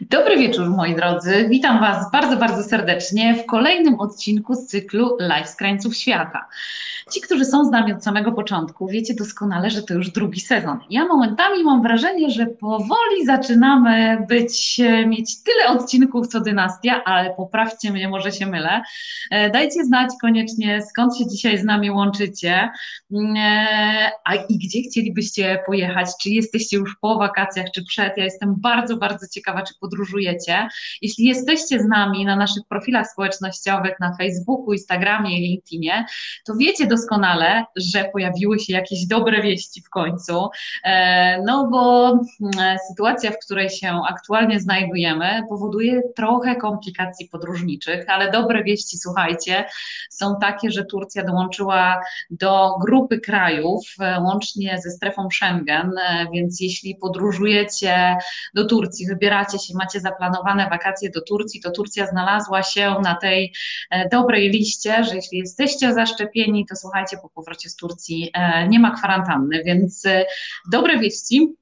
Dobry wieczór, moi drodzy. Witam Was bardzo, bardzo serdecznie w kolejnym odcinku z cyklu Live z krańców świata. Ci, którzy są z nami od samego początku, wiecie doskonale, że to już drugi sezon. Ja momentami mam wrażenie, że powoli zaczynamy być, e, mieć tyle odcinków co dynastia, ale poprawcie mnie, może się mylę. E, dajcie znać koniecznie, skąd się dzisiaj z nami łączycie, mm, e, a i gdzie chcielibyście pojechać, czy jesteście już po wakacjach, czy przed. Ja jestem bardzo, bardzo ciekawa, czy podróżujecie. Jeśli jesteście z nami na naszych profilach społecznościowych, na Facebooku, Instagramie i LinkedInie, to wiecie doskonale, że pojawiły się jakieś dobre wieści w końcu. E, no bo mm, sytuacja, w której się aktualnie znajdujemy, powoduje trochę komplikacji podróżniczych, ale dobre wieści, słuchajcie, są takie, że Turcja dołączyła do grupy krajów, e, łącznie ze strefą Schengen, e, więc jeśli podróżujecie do Turcji, wybieracie się, macie zaplanowane wakacje do Turcji, to Turcja znalazła się na tej dobrej liście, że jeśli jesteście zaszczepieni, to słuchajcie, po powrocie z Turcji e, nie ma kwarantanny, więc e, dobre wieści.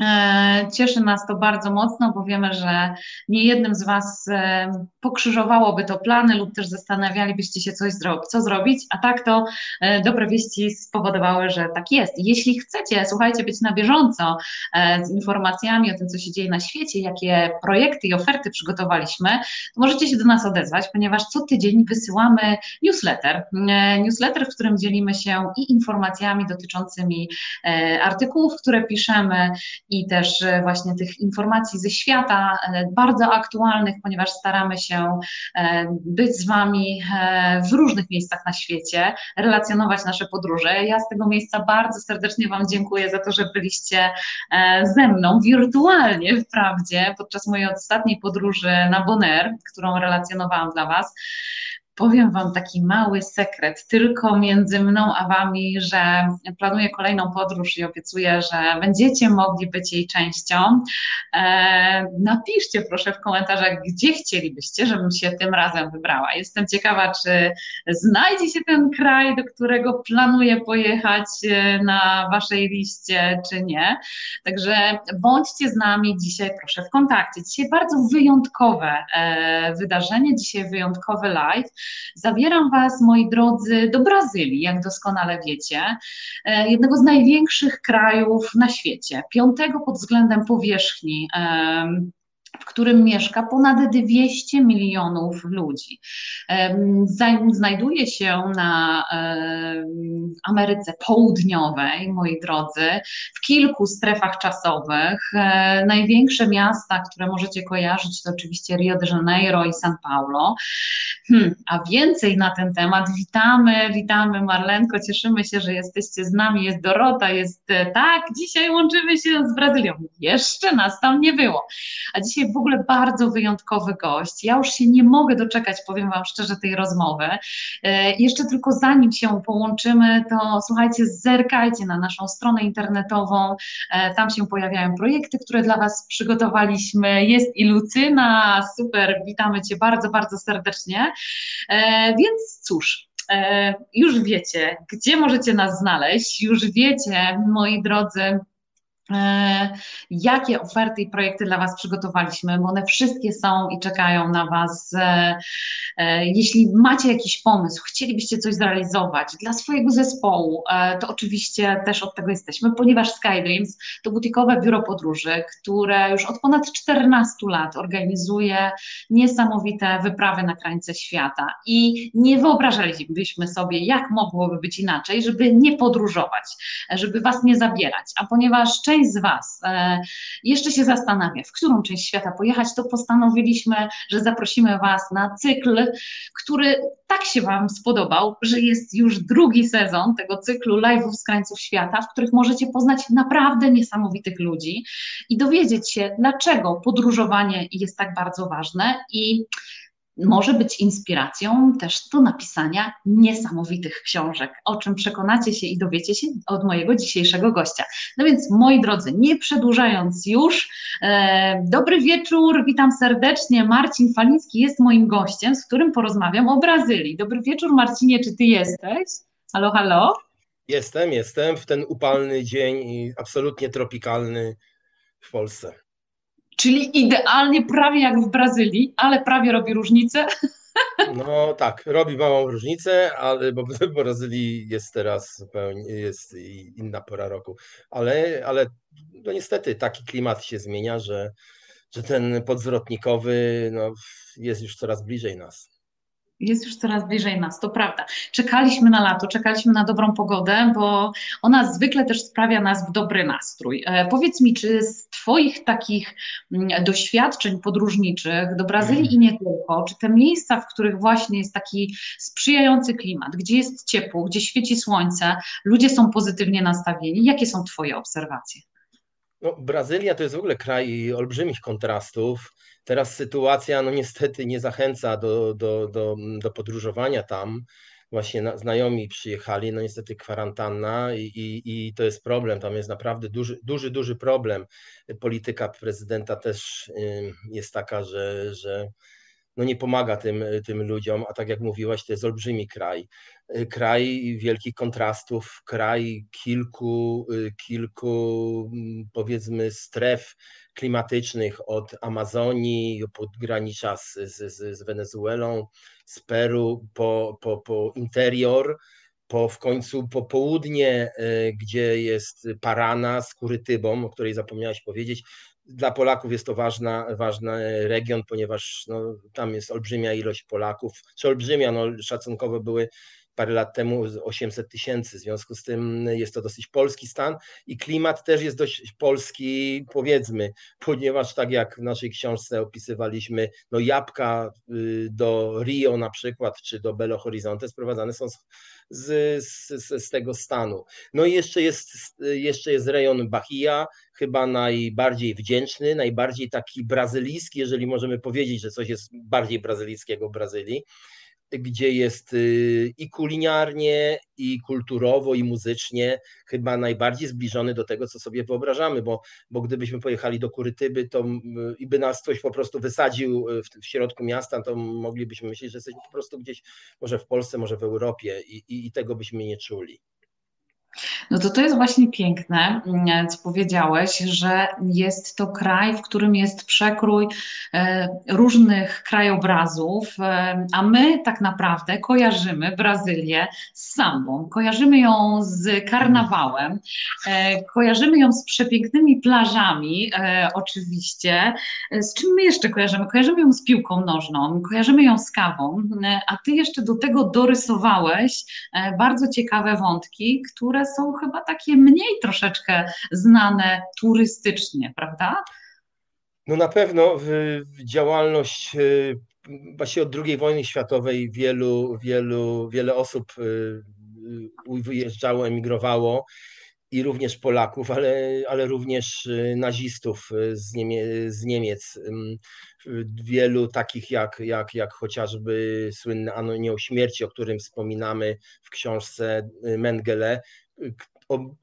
E, cieszy nas to bardzo mocno, bo wiemy, że nie jednym z Was e, pokrzyżowałoby to plany lub też zastanawialibyście się coś zro co zrobić, a tak to e, dobre wieści spowodowały, że tak jest. Jeśli chcecie, słuchajcie, być na bieżąco z informacjami o tym, co się dzieje na świecie, jakie projekty i oferty przygotowaliśmy, to możecie się do nas odezwać, ponieważ co tydzień wysyłamy newsletter. Newsletter, w którym dzielimy się i informacjami dotyczącymi artykułów, które piszemy, i też e, właśnie tych informacji ze świata, e, bardzo aktualnych, ponieważ staramy się e, być z Wami w różnych miejscach na świecie, relacjonować nasze podróże. Ja z tego miejsca bardzo serdecznie Wam dziękuję za to, że byliście ze mną wirtualnie wprawdzie podczas mojej ostatniej podróży na Bonaire, którą relacjonowałam dla Was powiem Wam taki mały sekret, tylko między mną a Wami, że planuję kolejną podróż i obiecuję, że będziecie mogli być jej częścią. E, napiszcie proszę w komentarzach, gdzie chcielibyście, żebym się tym razem wybrała. Jestem ciekawa, czy znajdzie się ten kraj, do którego planuję pojechać e, na Waszej liście, czy nie. Także bądźcie z nami dzisiaj, proszę, w kontakcie. Dzisiaj bardzo wyjątkowe e, wydarzenie, dzisiaj wyjątkowy live. Zabieram Was, moi drodzy, do Brazylii, jak doskonale wiecie, e, jednego z największych krajów na świecie, piątego pod względem powierzchni w którym mieszka ponad 200 milionów ludzi. Znajduje się na Ameryce Południowej, moi drodzy, w kilku strefach czasowych. E, największe miasta, które możecie kojarzyć, to oczywiście Rio de Janeiro i São Paulo. Hmm, a więcej na ten temat witamy, witamy Marlenko, cieszymy się, że jesteście z nami, jest Dorota, jest e, tak, dzisiaj łączymy się z Brazylią. Jeszcze nas tam nie było. A dzisiaj w ogóle bardzo wyjątkowy gość. Ja już się nie mogę doczekać, powiem Wam szczerze, tej rozmowy. E, jeszcze tylko zanim się połączymy, to słuchajcie, zerkajcie na naszą stronę internetową. E, tam się pojawiają projekty, które dla Was przygotowaliśmy. Jest i Lucyna, super, witamy Cię bardzo, bardzo serdecznie. E, więc cóż, już wiecie, gdzie możecie nas znaleźć, już wiecie, moi drodzy, jakie oferty i projekty dla Was przygotowaliśmy, bo one wszystkie są i czekają na Was. E, e, jeśli macie jakiś pomysł, chcielibyście coś zrealizować dla swojego zespołu, to oczywiście też od tego jesteśmy, ponieważ Skydreams to butikowe biuro podróży, które już od ponad 14 lat organizuje niesamowite wyprawy na krańce świata i nie wyobrażalibyśmy sobie, jak mogłoby być inaczej, żeby nie podróżować, żeby Was nie zabierać, a ponieważ część część z Was e, jeszcze się zastanawia, w którą część świata pojechać, to postanowiliśmy, że zaprosimy Was na cykl, który tak się Wam spodobał, że jest już drugi sezon tego cyklu live'ów z krańców świata, w których możecie poznać naprawdę niesamowitych ludzi i dowiedzieć się, dlaczego podróżowanie jest tak bardzo ważne i może być inspiracją też do napisania niesamowitych książek, o czym przekonacie się i dowiecie się od mojego dzisiejszego gościa. No więc, moi drodzy, nie przedłużając już, e, dobry wieczór, witam serdecznie. Marcin Faliński jest moim gościem, z którym porozmawiam o Brazylii. Dobry wieczór, Marcinie, czy ty jesteś? Halo, halo? Jestem, jestem w ten upalny dzień i absolutnie tropikalny w Polsce. Czyli idealnie prawie jak w Brazylii, ale prawie robi różnicę. No tak, robi małą różnicę, ale bo w Brazylii jest teraz zupełnie jest inna pora roku. Ale, ale no niestety taki klimat się zmienia, że, że ten podzwrotnikowy no, jest już coraz bliżej nas jest już coraz bliżej nas, to prawda. Czekaliśmy na lato, czekaliśmy na dobrą pogodę, bo ona zwykle też sprawia nas w dobry nastrój. E, powiedz mi, czy z Twoich takich mm, doświadczeń podróżniczych do Brazylii i nie tylko, czy te miejsca, w których właśnie jest taki sprzyjający klimat, gdzie jest ciepło, gdzie świeci słońce, ludzie są pozytywnie nastawieni, jakie są Twoje obserwacje? No, Brazylia to jest w ogóle kraj olbrzymich kontrastów. Teraz sytuacja, no niestety, nie zachęca do, do, do, do podróżowania tam. Właśnie na, znajomi przyjechali, no niestety kwarantanna i, i, i to jest problem. Tam jest naprawdę duży, duży, duży problem. Polityka prezydenta też jest taka, że, że no nie pomaga tym, tym ludziom, a tak jak mówiłaś, to jest olbrzymi kraj. Kraj wielkich kontrastów, kraj kilku, kilku powiedzmy stref klimatycznych od Amazonii, podgranicza z, z, z Wenezuelą, z Peru, po, po, po interior, po w końcu po południe, gdzie jest Parana z Kurytybą, o której zapomniałeś powiedzieć, dla Polaków jest to ważna, ważny region, ponieważ no, tam jest olbrzymia ilość Polaków, czy olbrzymia, no, szacunkowo były parę lat temu 800 tysięcy, w związku z tym jest to dosyć polski stan i klimat też jest dość polski, powiedzmy, ponieważ tak jak w naszej książce opisywaliśmy, no jabłka y, do Rio na przykład, czy do Belo Horizonte sprowadzane są z, z, z tego stanu. No i jeszcze jest, jeszcze jest rejon Bahia, chyba najbardziej wdzięczny, najbardziej taki brazylijski, jeżeli możemy powiedzieć, że coś jest bardziej brazylijskiego w Brazylii gdzie jest y, i kulinarnie, i kulturowo, i muzycznie chyba najbardziej zbliżony do tego, co sobie wyobrażamy, bo, bo gdybyśmy pojechali do Kurytyby to, i by nas ktoś po prostu wysadził w, w środku miasta, to moglibyśmy myśleć, że jesteśmy po prostu gdzieś może w Polsce, może w Europie i, i, i tego byśmy nie czuli. No to to jest właśnie piękne, mm, co powiedziałeś, że jest to kraj, w którym jest przekrój e, różnych krajobrazów, e, a my tak naprawdę kojarzymy Brazylię z sambą, kojarzymy ją z karnawałem, e, kojarzymy ją z przepięknymi plażami, oczywiście. Z czym my jeszcze kojarzymy? Kojarzymy ją z piłką nożną, kojarzymy ją z kawą, a ty jeszcze do tego dorysowałeś bardzo ciekawe wątki, które które są chyba takie mniej troszeczkę znane turystycznie, prawda? No na pewno działalność y, właśnie od II wojny światowej wielu, wielu, wiele osób y, y, wyjeżdżało, emigrowało i również Polaków, ale, ale również nazistów z, z Niemiec. Wielu takich jak, jak, jak chociażby słynny Anonioł Śmierci, o którym wspominamy w książce Mengele,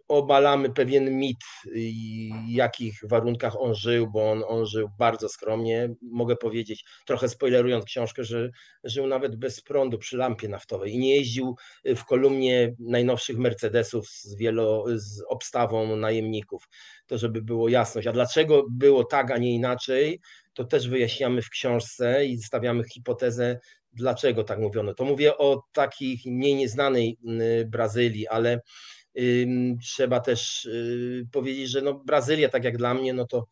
obalamy pewien mit, w jakich warunkach on żył, bo on, on żył bardzo skromnie. Mogę powiedzieć, trochę spoilerując książkę, że żył nawet bez prądu przy lampie naftowej i nie jeździł w kolumnie najnowszych Mercedesów z, wielo, z obstawą najemników. To, żeby było jasność. A dlaczego było tak, a nie inaczej, to też wyjaśniamy w książce i stawiamy hipotezę, dlaczego tak mówiono. To mówię o takiej mniej nieznanej Brazylii, ale Trzeba też y, powiedzieć, że no Brazylia, tak jak dla mnie, no to,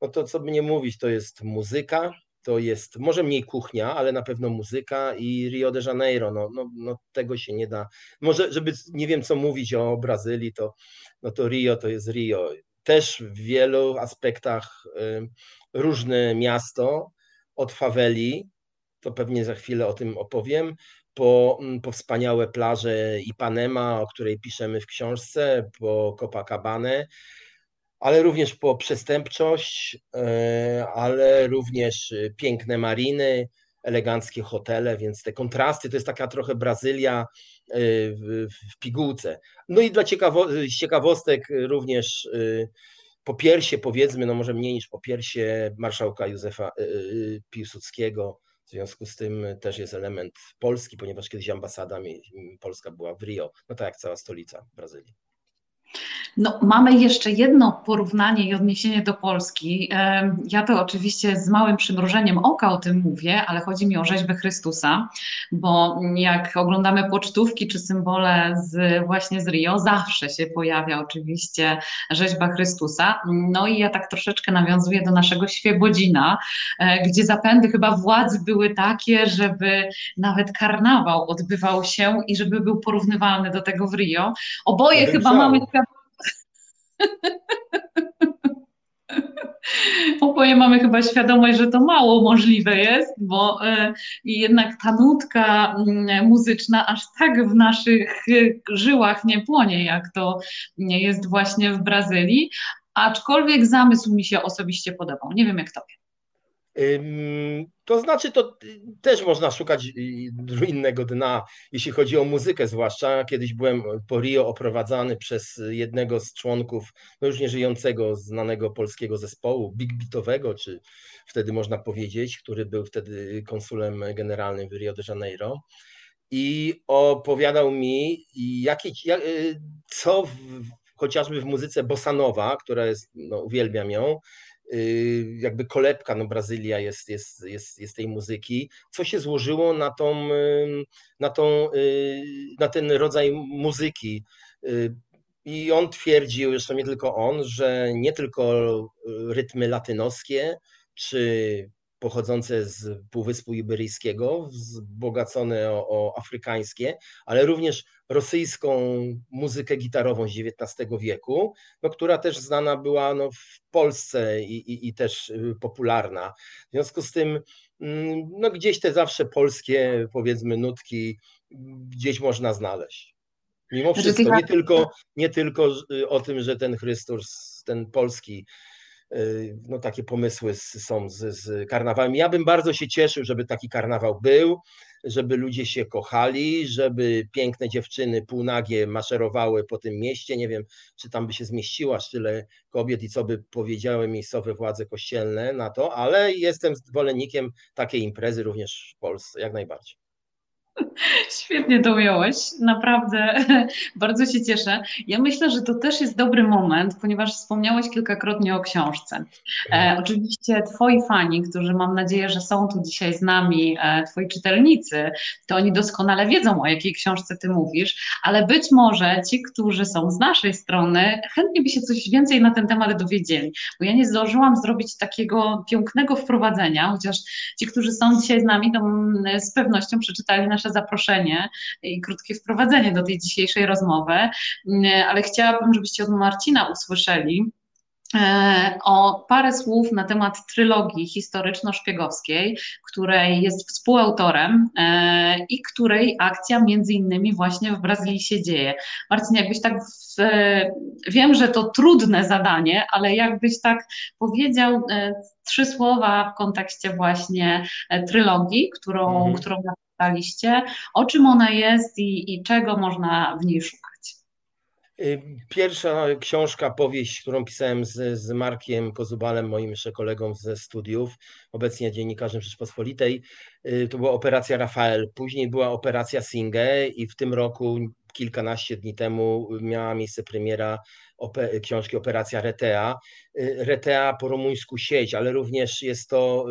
no to co by nie mówić, to jest muzyka, to jest może mniej kuchnia, ale na pewno muzyka i Rio de Janeiro. No, no, no tego się nie da. Może, żeby nie wiem, co mówić o Brazylii, to, no to Rio to jest Rio. Też w wielu aspektach różne miasto od faweli, to pewnie za chwilę o tym opowiem, po, mm, po wspaniałe plaże Ipanema, o której piszemy w książce, po Copacabana, ale również po przestępczość, e, ale również piękne mariny, eleganckie hotele, więc te kontrasty to jest taka trochę Brazylia e, w, pigułce. No i dla ciekawo ciekawostek również e, po piersie, powiedzmy, no może mniej niż po piersie marszałka Józefa Piłsudskiego, w związku z tym też jest element Polski, ponieważ kiedyś ambasada Polska była w Rio, no tak jak cała stolica Brazylii. No, mamy jeszcze jedno porównanie i odniesienie do Polski. Ja to oczywiście z małym przymrużeniem oka o tym mówię, ale chodzi mi o rzeźbę Chrystusa, bo jak oglądamy pocztówki czy symbole z, właśnie z Rio, zawsze się pojawia oczywiście rzeźba Chrystusa. No i ja tak troszeczkę nawiązuję do naszego Świebodzina, e, gdzie zapędy chyba władz były takie, żeby nawet karnawał odbywał się i żeby był porównywalny do tego w Rio. Oboje chyba mamy Oboje mamy chyba świadomość, że to mało możliwe jest, bo e, jednak ta nutka mm, muzyczna aż tak w naszych żyłach nie płonie, jak to jest właśnie w Brazylii. Aczkolwiek zamysł mi się osobiście podobał. Nie wiem jak tobie. To znaczy, to też można szukać innego dna, jeśli chodzi o muzykę, zwłaszcza. Kiedyś byłem po Rio oprowadzany przez jednego z członków, no już nieżyjącego, znanego polskiego zespołu, big beatowego, czy wtedy można powiedzieć, który był wtedy konsulem generalnym w Rio de Janeiro. I opowiadał mi, jakie, jak, co w, chociażby w muzyce bossanowa, która jest, no, uwielbiam ją, Y, jakby kolebka, no Brazylia jest, jest, jest, jest tej muzyki, co się złożyło na, tą, na, tą, y, na ten rodzaj muzyki. Y, I on twierdził, zresztą nie tylko on, że nie tylko rytmy latynoskie, czy pochodzące z Półwyspu Iberyjskiego, wzbogacone o, o, afrykańskie, ale również rosyjską muzykę gitarową z XIX wieku, no, która też znana była no, w Polsce i, i, i też y, popularna. W związku z tym mm, no, gdzieś te zawsze polskie, powiedzmy, nutki gdzieś można znaleźć. Mimo znaczy, wszystko, nie tylko, nie tylko y, o tym, że ten Chrystus, ten polski no, takie pomysły są z, z karnawałem. Ja bym bardzo się cieszył, żeby taki karnawał był, żeby ludzie się kochali, żeby piękne dziewczyny półnagie maszerowały po tym mieście. Nie wiem, czy tam by się zmieściła tyle kobiet i co by powiedziały miejscowe władze kościelne na to, ale jestem zwolennikiem takiej imprezy również w Polsce, jak najbardziej. Świetnie to ująłeś, naprawdę bardzo się cieszę. Ja myślę, że to też jest dobry moment, ponieważ wspomniałeś kilkakrotnie o książce. E, mhm. oczywiście twoi fani, którzy mam nadzieję, że są tu dzisiaj z nami, e, twoi czytelnicy, to oni doskonale wiedzą, o jakiej książce ty mówisz, ale być może ci, którzy są z naszej strony, chętnie by się coś więcej na ten temat dowiedzieli, bo ja nie zdążyłam zrobić takiego pięknego wprowadzenia, chociaż ci, którzy są dzisiaj z nami, to mm, z pewnością przeczytali nasze zaproszenie i krótkie wprowadzenie do tej dzisiejszej rozmowy, ale chciałabym, żebyście od Marcina usłyszeli, e, o parę słów na temat trylogii historyczno-szpiegowskiej, której jest współautorem e, i której akcja między innymi właśnie w Brazylii się dzieje. Marcin, jakbyś tak, w, wiem, że to trudne zadanie, ale jakbyś tak powiedział e, trzy słowa w kontekście właśnie trylogii, którą, mhm. którą o czym ona jest i, i czego można w niej szukać. Y, pierwsza książka, powieść, którą pisałem z, z Markiem Kozubalem, moim jeszcze kolegą ze studiów, obecnie dziennikarzem Rzeczpospolitej, y, to była Operacja Rafael. Później była Operacja Singe i w tym roku, kilkanaście dni temu, miała miejsce premiera książki Operacja Retea. Y, Retea po rumuńsku sieć, ale również jest to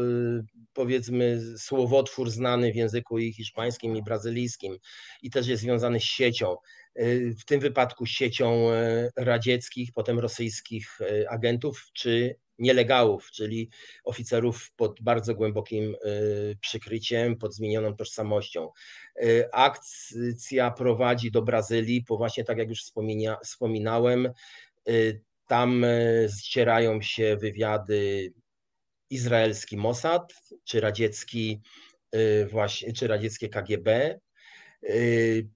powiedzmy słowotwór znany w języku i hiszpańskim i brazylijskim i też jest związany z siecią. Y, w tym wypadku siecią radzieckich, potem rosyjskich agentów czy nielegałów, czyli oficerów pod bardzo głębokim e, przykryciem, pod zmienioną tożsamością. Akcja prowadzi do Brazylii, bo właśnie tak jak już wspominałem, tam ścierają się wywiady izraelski Mossad, czy radziecki y, właśnie, czy radzieckie KGB, y,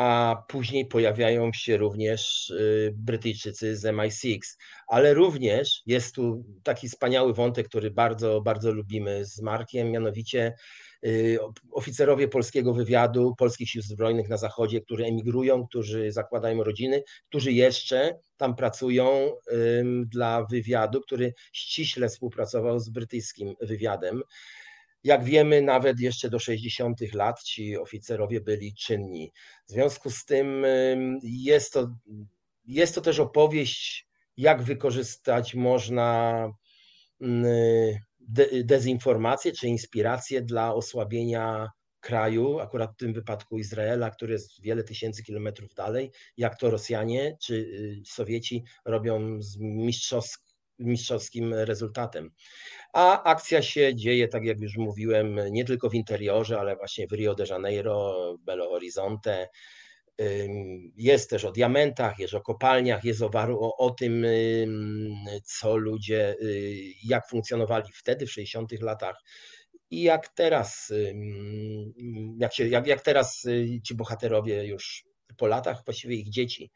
a później pojawiają się również y, Brytyjczycy z MI6, ale również jest tu taki wspaniały wątek, który bardzo, bardzo lubimy z Markiem, mianowicie Y, oficerowie polskiego wywiadu, polskich sił zbrojnych na zachodzie, którzy emigrują, którzy zakładają rodziny, którzy jeszcze tam pracują dla wywiadu, który ściśle współpracował z brytyjskim wywiadem. Jak wiemy, nawet jeszcze do 60. lat ci oficerowie byli czynni. W związku z tym jest to jest to też opowieść, jak wykorzystać można de dezinformację czy inspirację dla osłabienia kraju, akurat w tym wypadku Izraela, który jest wiele tysięcy kilometrów dalej, jak to Rosjanie czy y, Sowieci robią z mistrzowskim rezultatem. A akcja się dzieje, tak jak już mówiłem, nie tylko w interiorze, ale właśnie w Rio de Janeiro, Belo Horizonte. Jest też o diamentach, jest o kopalniach, jest o, o, o tym, co ludzie, y, jak funkcjonowali wtedy w 60 latach i jak teraz, jak, się, jak, jak teraz y, ci bohaterowie już po latach, właściwie ich dzieci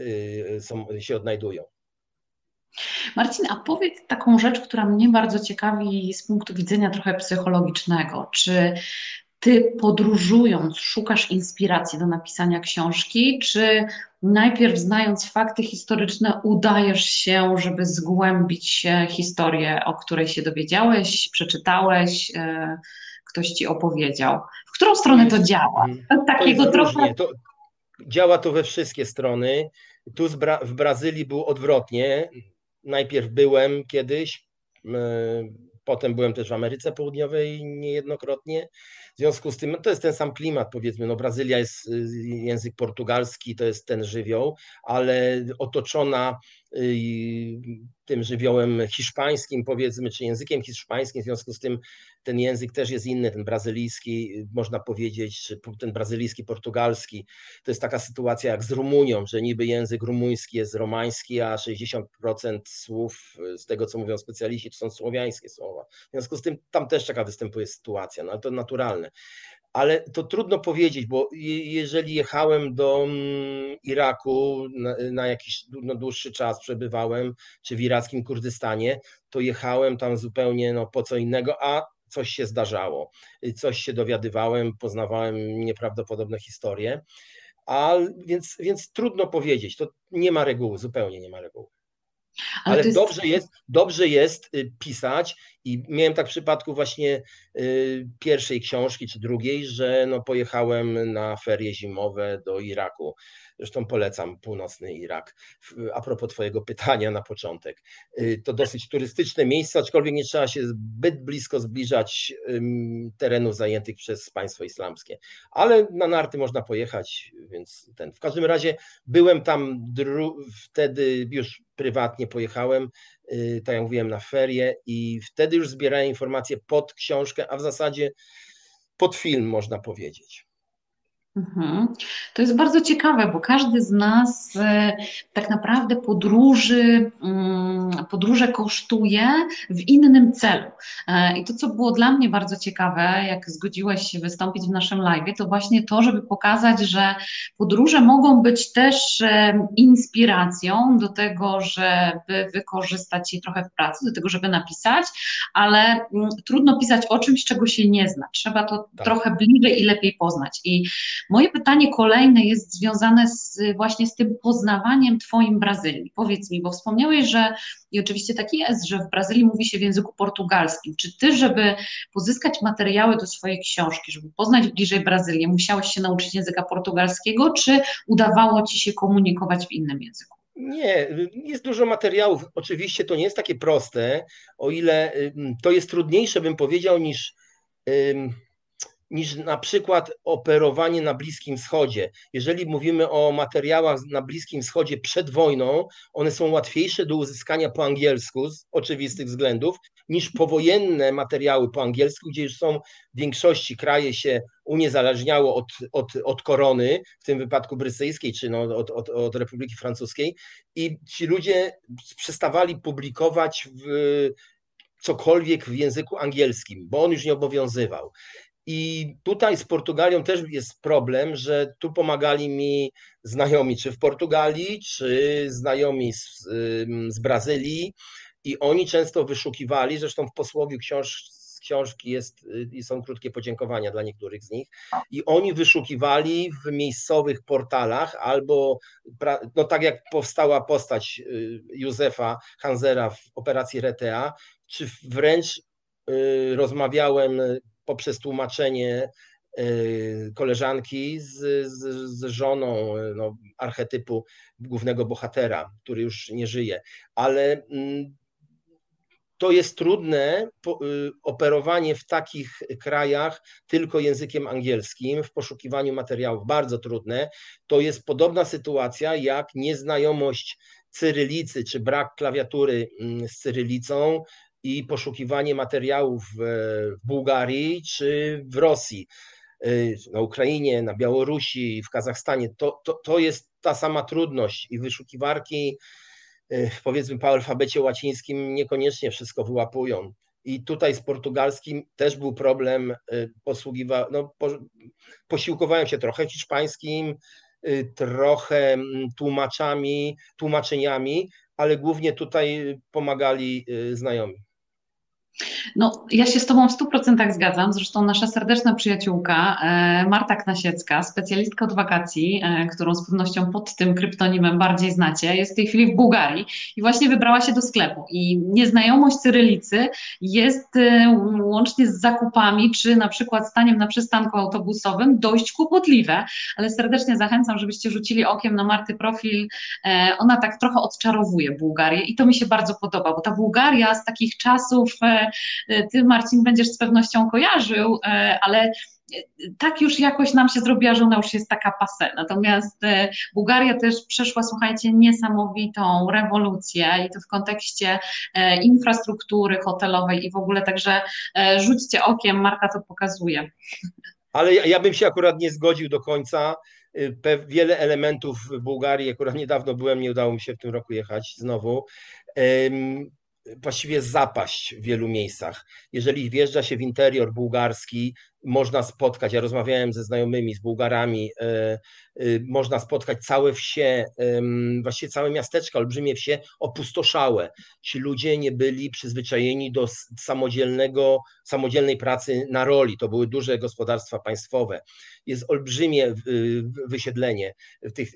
y, są, się odnajdują. Marcin, a powiedz taką rzecz, która mnie bardzo ciekawi z punktu widzenia trochę psychologicznego. Czy ty podróżując szukasz inspiracji do napisania książki, czy najpierw znając fakty historyczne udajesz się, żeby zgłębić historię, o której się dowiedziałeś, przeczytałeś, e, ktoś ci opowiedział? W którą stronę to działa? Mhm. Takiego to trochę... To działa to we wszystkie strony. Tu w Brazylii było odwrotnie. Najpierw byłem kiedyś, potem byłem też w Ameryce Południowej niejednokrotnie. W związku z tym, no to jest ten sam klimat, powiedzmy, no Brazylia jest y, język portugalski, to jest ten żywioł, ale otoczona tym żywiołem hiszpańskim, powiedzmy, czy językiem hiszpańskim, w związku z tym ten język też jest inny, ten brazylijski, można powiedzieć, czy ten brazylijski, portugalski. To jest taka sytuacja jak z Rumunią, że niby język rumuński jest romański, a 60% słów z tego, co mówią specjaliści, to są słowiańskie słowa. W związku z tym tam też taka występuje sytuacja, no ale to naturalne ale to trudno powiedzieć, bo jeżeli jechałem do mm, Iraku na, na jakiś no, dłuższy czas, przebywałem, czy w irackim Kurdystanie, to jechałem tam zupełnie no, po co innego, a coś się zdarzało, coś się dowiadywałem, poznawałem nieprawdopodobne historie, a więc, więc trudno powiedzieć, to nie ma reguły, zupełnie nie ma reguły. Ale, Ale jest... dobrze, jest, dobrze jest y, pisać i miałem tak w przypadku właśnie y, pierwszej książki czy drugiej, że no pojechałem na ferie zimowe do Iraku. Zresztą polecam północny Irak. A propos Twojego pytania na początek. Y, to dosyć turystyczne miejsce, aczkolwiek nie trzeba się zbyt blisko zbliżać terenów zajętych przez państwo islamskie. Ale na narty można pojechać, więc ten. W każdym razie byłem tam wtedy już prywatnie pojechałem, y, tak jak mówiłem, na ferie i wtedy już zbierałem informacje pod książkę, a w zasadzie pod film, można powiedzieć. Mhm. To jest bardzo ciekawe, bo każdy z nas e, tak naprawdę podróży, mm, podróże kosztuje w innym celu. E, I to, co było dla mnie bardzo ciekawe, jak zgodziłeś się wystąpić w naszym live, to właśnie to, żeby pokazać, że podróże mogą być też e, inspiracją do tego, żeby wykorzystać je trochę w pracy, do tego, żeby napisać, ale mm, trudno pisać o czymś, czego się nie zna. Trzeba to tak. trochę bliżej i lepiej poznać. I Moje pytanie kolejne jest związane z, właśnie z tym poznawaniem Twoim Brazylii. Powiedz mi, bo wspomniałeś, że i oczywiście tak jest, że w Brazylii mówi się w języku portugalskim. Czy Ty, żeby pozyskać materiały do swojej książki, żeby poznać bliżej Brazylię, musiałeś się nauczyć języka portugalskiego, czy udawało Ci się komunikować w innym języku? Nie, jest dużo materiałów. Oczywiście to nie jest takie proste, o ile to jest trudniejsze, bym powiedział, niż niż na przykład operowanie na Bliskim Wschodzie. Jeżeli mówimy o materiałach na Bliskim Wschodzie przed wojną, one są łatwiejsze do uzyskania po angielsku z oczywistych względów, niż powojenne materiały po angielsku, gdzie już są w większości kraje się uniezależniało od, od, od korony, w tym wypadku brytyjskiej, czy no od, od, od Republiki Francuskiej i ci ludzie przestawali publikować w cokolwiek w języku angielskim, bo on już nie obowiązywał. I tutaj z Portugalią też jest problem, że tu pomagali mi znajomi, czy w Portugalii, czy znajomi z, z Brazylii, i oni często wyszukiwali, zresztą w posłowiu książ, książki jest, y, są krótkie podziękowania dla niektórych z nich, i oni wyszukiwali w miejscowych portalach albo, no tak jak powstała postać y, Józefa Hanzera w operacji Retea, czy wręcz y, rozmawiałem poprzez tłumaczenie koleżanki z, z, z żoną no, archetypu głównego bohatera, który już nie żyje, ale mm, to jest trudne y, operowanie w takich krajach tylko językiem angielskim, w poszukiwaniu materiałów, bardzo trudne. To jest podobna sytuacja jak nieznajomość cyrylicy czy brak klawiatury mm, z cyrylicą i poszukiwanie materiałów w Bułgarii czy w Rosji, y, na Ukrainie, na Białorusi, w Kazachstanie. To, to, to jest ta sama trudność i wyszukiwarki Y, powiedzmy po alfabecie łacińskim niekoniecznie wszystko wyłapują. I tutaj z portugalskim też był problem, y, posługiwa, no, po, posiłkowałem się trochę hiszpańskim, trochę mm, tłumaczami, tłumaczeniami, ale głównie tutaj pomagali znajomi. No, ja się z Tobą w 100% zgadzam. Zresztą nasza serdeczna przyjaciółka e, Marta Knasiecka, specjalistka od wakacji, e, którą z pewnością pod tym kryptonimem bardziej znacie, jest w tej chwili w Bułgarii i właśnie wybrała się do sklepu. I nieznajomość cyrylicy jest e, łącznie z zakupami, czy na przykład staniem na przystanku autobusowym dość kłopotliwe, ale serdecznie zachęcam, żebyście rzucili okiem na Marty profil. Ona tak trochę odczarowuje Bułgarię i to mi się bardzo podoba, bo ta Bułgaria z takich czasów E, ty, Marcin, będziesz z pewnością kojarzył, e, ale e, tak już jakoś nam się zrobiła, że ona już jest taka pase. Natomiast Bułgaria też przeszła, słuchajcie, niesamowitą rewolucję i to w kontekście infrastruktury hotelowej i w ogóle także rzućcie okiem, Marta to pokazuje. Ale ja, ja bym się akurat nie zgodził do końca. Wiele elementów w Bułgarii, akurat niedawno byłem, nie udało mi się w tym roku jechać znowu właściwie zapaść w wielu miejscach. Jeżeli wjeżdża się w interior bułgarski, można spotkać, ja rozmawiałem ze znajomymi, z Bułgarami, e, e, można spotkać całe wsie, właściwie całe miasteczka, olbrzymie wsie opustoszałe. Ci ludzie nie byli przyzwyczajeni do samodzielnego, samodzielnej pracy na roli. To były duże gospodarstwa państwowe. Jest olbrzymie wysiedlenie w tych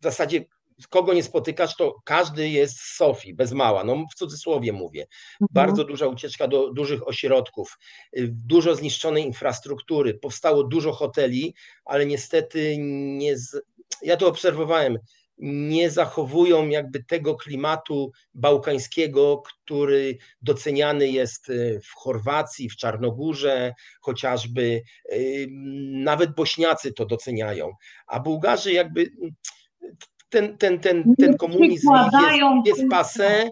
w zasadzie kogo nie spotykasz, to każdy jest z Sofii, bez mała, no w cudzysłowie mówię. Mhm. Bardzo duża ucieczka do dużych ośrodków, y, dużo zniszczonej infrastruktury, powstało dużo hoteli, ale niestety nie, z... ja to obserwowałem, nie zachowują jakby tego klimatu bałkańskiego, który doceniany jest y, w Chorwacji, w Czarnogórze, chociażby y, nawet Bośniacy to doceniają, a Bułgarzy jakby ten, ten, ten, ten komunizm jest, jest pase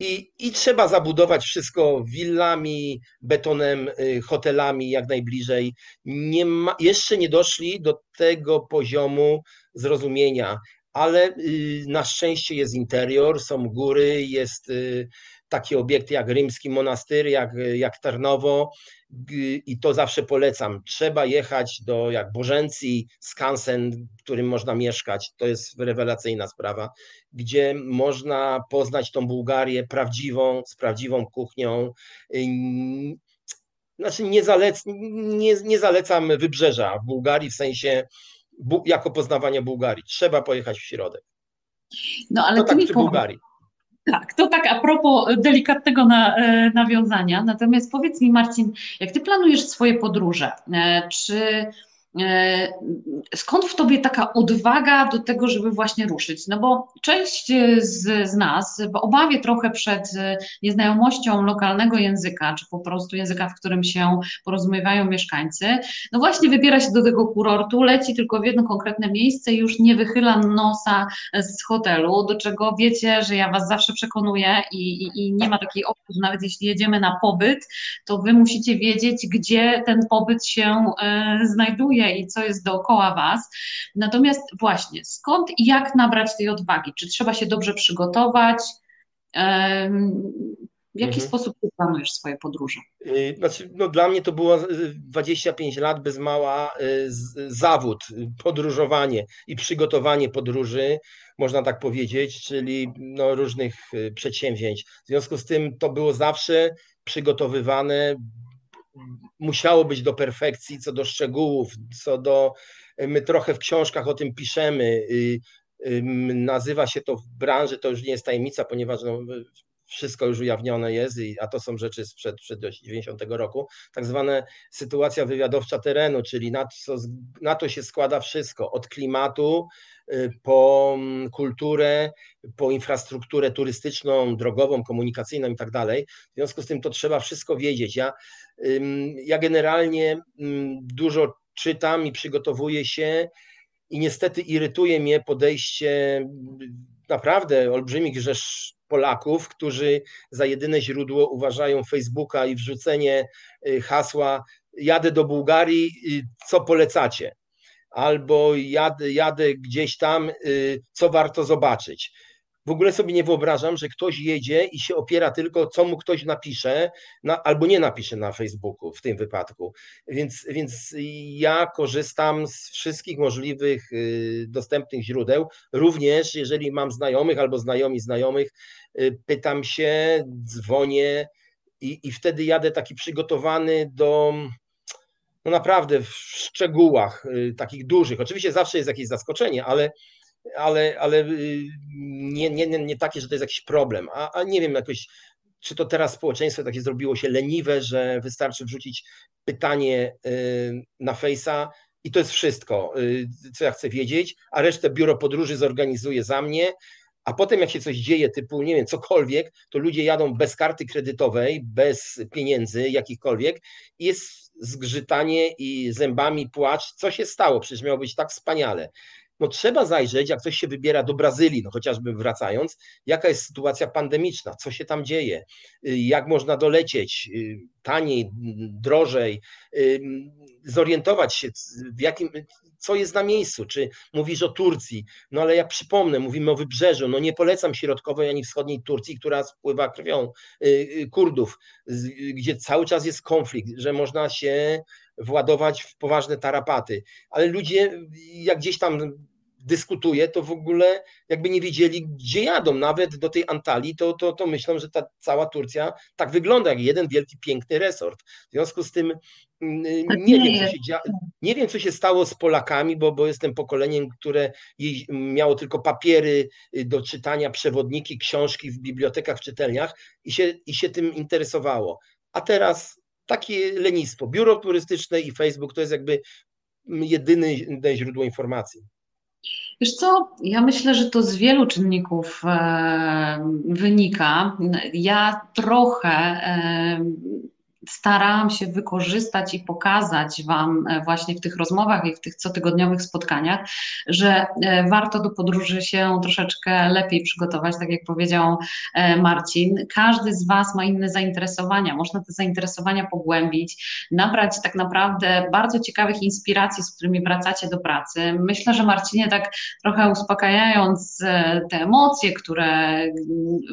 i, i trzeba zabudować wszystko willami, betonem, y, hotelami jak najbliżej. Nie ma, jeszcze nie doszli do tego poziomu zrozumienia, ale y, na szczęście jest interior, są góry, jest y, takie obiekty jak rzymski monastyr, jak, jak Tarnowo i to zawsze polecam. Trzeba jechać do jak Bożencji, skansen, w którym można mieszkać. To jest rewelacyjna sprawa, gdzie można poznać tą Bułgarię prawdziwą, z prawdziwą kuchnią. Znaczy nie, zalec, nie, nie zalecam wybrzeża w Bułgarii w sensie jako poznawania Bułgarii. Trzeba pojechać w środek. No ale to tak przy Bułgarii. Tak, to tak a propos delikatnego na, e, nawiązania. Natomiast powiedz mi, Marcin, jak ty planujesz swoje podróże, e, czy skąd w tobie taka odwaga do tego, żeby właśnie ruszyć? No bo część z, z nas w obawie trochę przed nieznajomością lokalnego języka, czy po prostu języka, w którym się porozumiewają mieszkańcy, no właśnie wybiera się do tego kurortu, leci tylko w jedno konkretne miejsce i już nie wychyla nosa z hotelu, do czego wiecie, że ja was zawsze przekonuję i, i, i nie ma takiej opcji, że nawet jeśli jedziemy na pobyt, to wy musicie wiedzieć, gdzie ten pobyt się e, znajduje i co jest dookoła Was. Natomiast właśnie, skąd i jak nabrać tej odwagi? Czy trzeba się dobrze przygotować? W jaki mhm. sposób ty planujesz swoje podróże? Y, znaczy, no dla mnie to było 25 lat bez mała y, zawód, podróżowanie i przygotowanie podróży, można tak powiedzieć, czyli no, różnych y, przedsięwzięć. W związku z tym to było zawsze przygotowywane musiało być do perfekcji, co do szczegółów, co do. My trochę w książkach o tym piszemy. Y, nazywa się to w branży, to już nie jest tajemnica, ponieważ no, wszystko już ujawnione jest, a to są rzeczy sprzed, sprzed 90 roku, tak zwana sytuacja wywiadowcza terenu, czyli na to, na to się składa wszystko, od klimatu, po mm, kulturę, po infrastrukturę turystyczną, drogową, komunikacyjną i tak dalej. W związku z tym to trzeba wszystko wiedzieć. Ja, ja generalnie dużo czytam i przygotowuję się i niestety irytuje mnie podejście naprawdę olbrzymich rzesz Polaków, którzy za jedyne źródło uważają Facebooka i wrzucenie y, hasła jadę do Bułgarii, y, co polecacie? Albo jadę, jadę gdzieś tam, y, co warto zobaczyć w ogóle sobie nie wyobrażam, że ktoś jedzie i się opiera tylko, co mu ktoś napisze, na, albo nie napisze na Facebooku w tym wypadku. Więc, więc ja korzystam z wszystkich możliwych y, dostępnych źródeł. Również jeżeli mam znajomych albo znajomi znajomych, y, pytam się, dzwonię i, i wtedy jadę taki przygotowany do no naprawdę w szczegółach y, takich dużych. Oczywiście zawsze jest jakieś zaskoczenie, ale ale, ale y, nie, nie, nie takie, że to jest jakiś problem. A, a nie wiem, jakoś, czy to teraz społeczeństwo takie zrobiło się leniwe, że wystarczy wrzucić pytanie y, na fejsa i to jest wszystko, co ja chcę wiedzieć, a resztę biuro podróży zorganizuje za mnie, a potem jak się coś dzieje, typu, nie wiem, cokolwiek, to ludzie jadą bez karty kredytowej, bez pieniędzy jakichkolwiek i jest zgrzytanie i zębami płacz, co się stało, przecież miało być tak wspaniale no trzeba zajrzeć, jak ktoś się wybiera do Brazylii, no chociażby wracając, jaka jest sytuacja pandemiczna, co się tam dzieje, y, jak można dolecieć y, taniej, drożej, y, zorientować się, w jakim, co jest na miejscu, czy mówisz o Turcji, no ale ja przypomnę, mówimy o wybrzeżu, no nie polecam środkowej ani wschodniej Turcji, która spływa krwią Kurdów, gdzie cały czas jest konflikt, że można się władować w poważne tarapaty. Ale ludzie, jak gdzieś tam dyskutuje, to w ogóle jakby nie wiedzieli, gdzie jadą. Nawet do tej Antalii, to, to, to myślą, że ta cała Turcja tak wygląda, jak jeden wielki, piękny resort. W związku z tym mm, nie, wiem, co się dzia... nie wiem, co się stało z Polakami, bo, bo jestem pokoleniem, które miało tylko papiery y, do czytania, przewodniki, książki w bibliotekach, w czytelniach i się, i się tym interesowało. A teraz takie lenistwo. Biuro turystyczne i Facebook to jest jakby jedyne źródło informacji. Wiesz co, ja myślę, że to z wielu czynników e, wynika. Ja trochę e, starałam się wykorzystać i pokazać Wam e, właśnie w tych rozmowach i w tych cotygodniowych spotkaniach, że e, warto do podróży się troszeczkę lepiej przygotować, tak jak powiedział e, Marcin. Każdy z Was ma inne zainteresowania, można te zainteresowania pogłębić, nabrać tak naprawdę bardzo ciekawych inspiracji, z którymi wracacie do pracy. Myślę, że Marcinie tak trochę uspokajając te emocje, które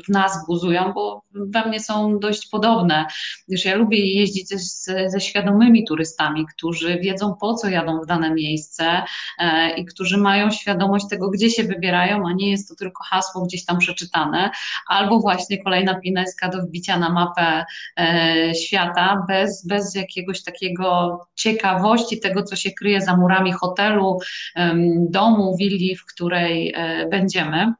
w nas buzują, bo we mnie są dość podobne, gdyż ja lubię jeździć ze, ze świadomymi turystami, którzy wiedzą po co jadą w dane miejsce e, i którzy mają świadomość tego, gdzie się wybierają, a nie jest to tylko hasło gdzieś tam przeczytane, albo właśnie kolejna pineska do wbicia na mapę e, świata bez, bez jakiegoś takiego ciekawości tego, co się kryje za murami hotelu, domu, willi, w której e, będziemy.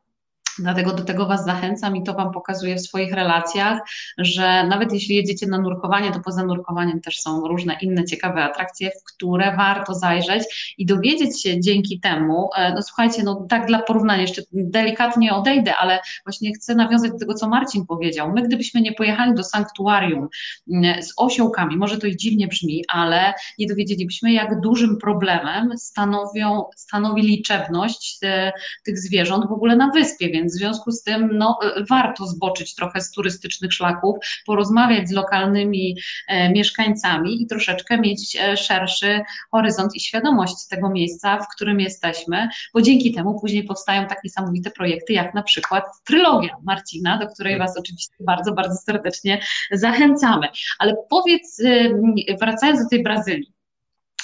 Dlatego do tego Was zachęcam i to Wam pokazuję w swoich relacjach, że nawet jeśli jedziecie na nurkowanie, to poza nurkowaniem też są różne inne ciekawe atrakcje, w które warto zajrzeć i dowiedzieć się dzięki temu. E, no słuchajcie, no tak dla porównania, jeszcze delikatnie odejdę, ale właśnie chcę nawiązać do tego, co Marcin powiedział. My, gdybyśmy nie pojechali do sanktuarium mm, z osiołkami, może to i dziwnie brzmi, ale nie dowiedzielibyśmy, jak dużym problemem stanowią, stanowi liczebność e, tych zwierząt w ogóle na wyspie, więc więc w związku z tym no, e, warto zboczyć trochę z turystycznych szlaków, porozmawiać z lokalnymi e, mieszkańcami i troszeczkę mieć e, szerszy horyzont i świadomość tego miejsca, w którym jesteśmy, bo dzięki temu później powstają tak niesamowite projekty, jak na przykład trylogia Marcina, do której Was oczywiście bardzo, bardzo serdecznie zachęcamy. Ale powiedz, wracając do tej Brazylii,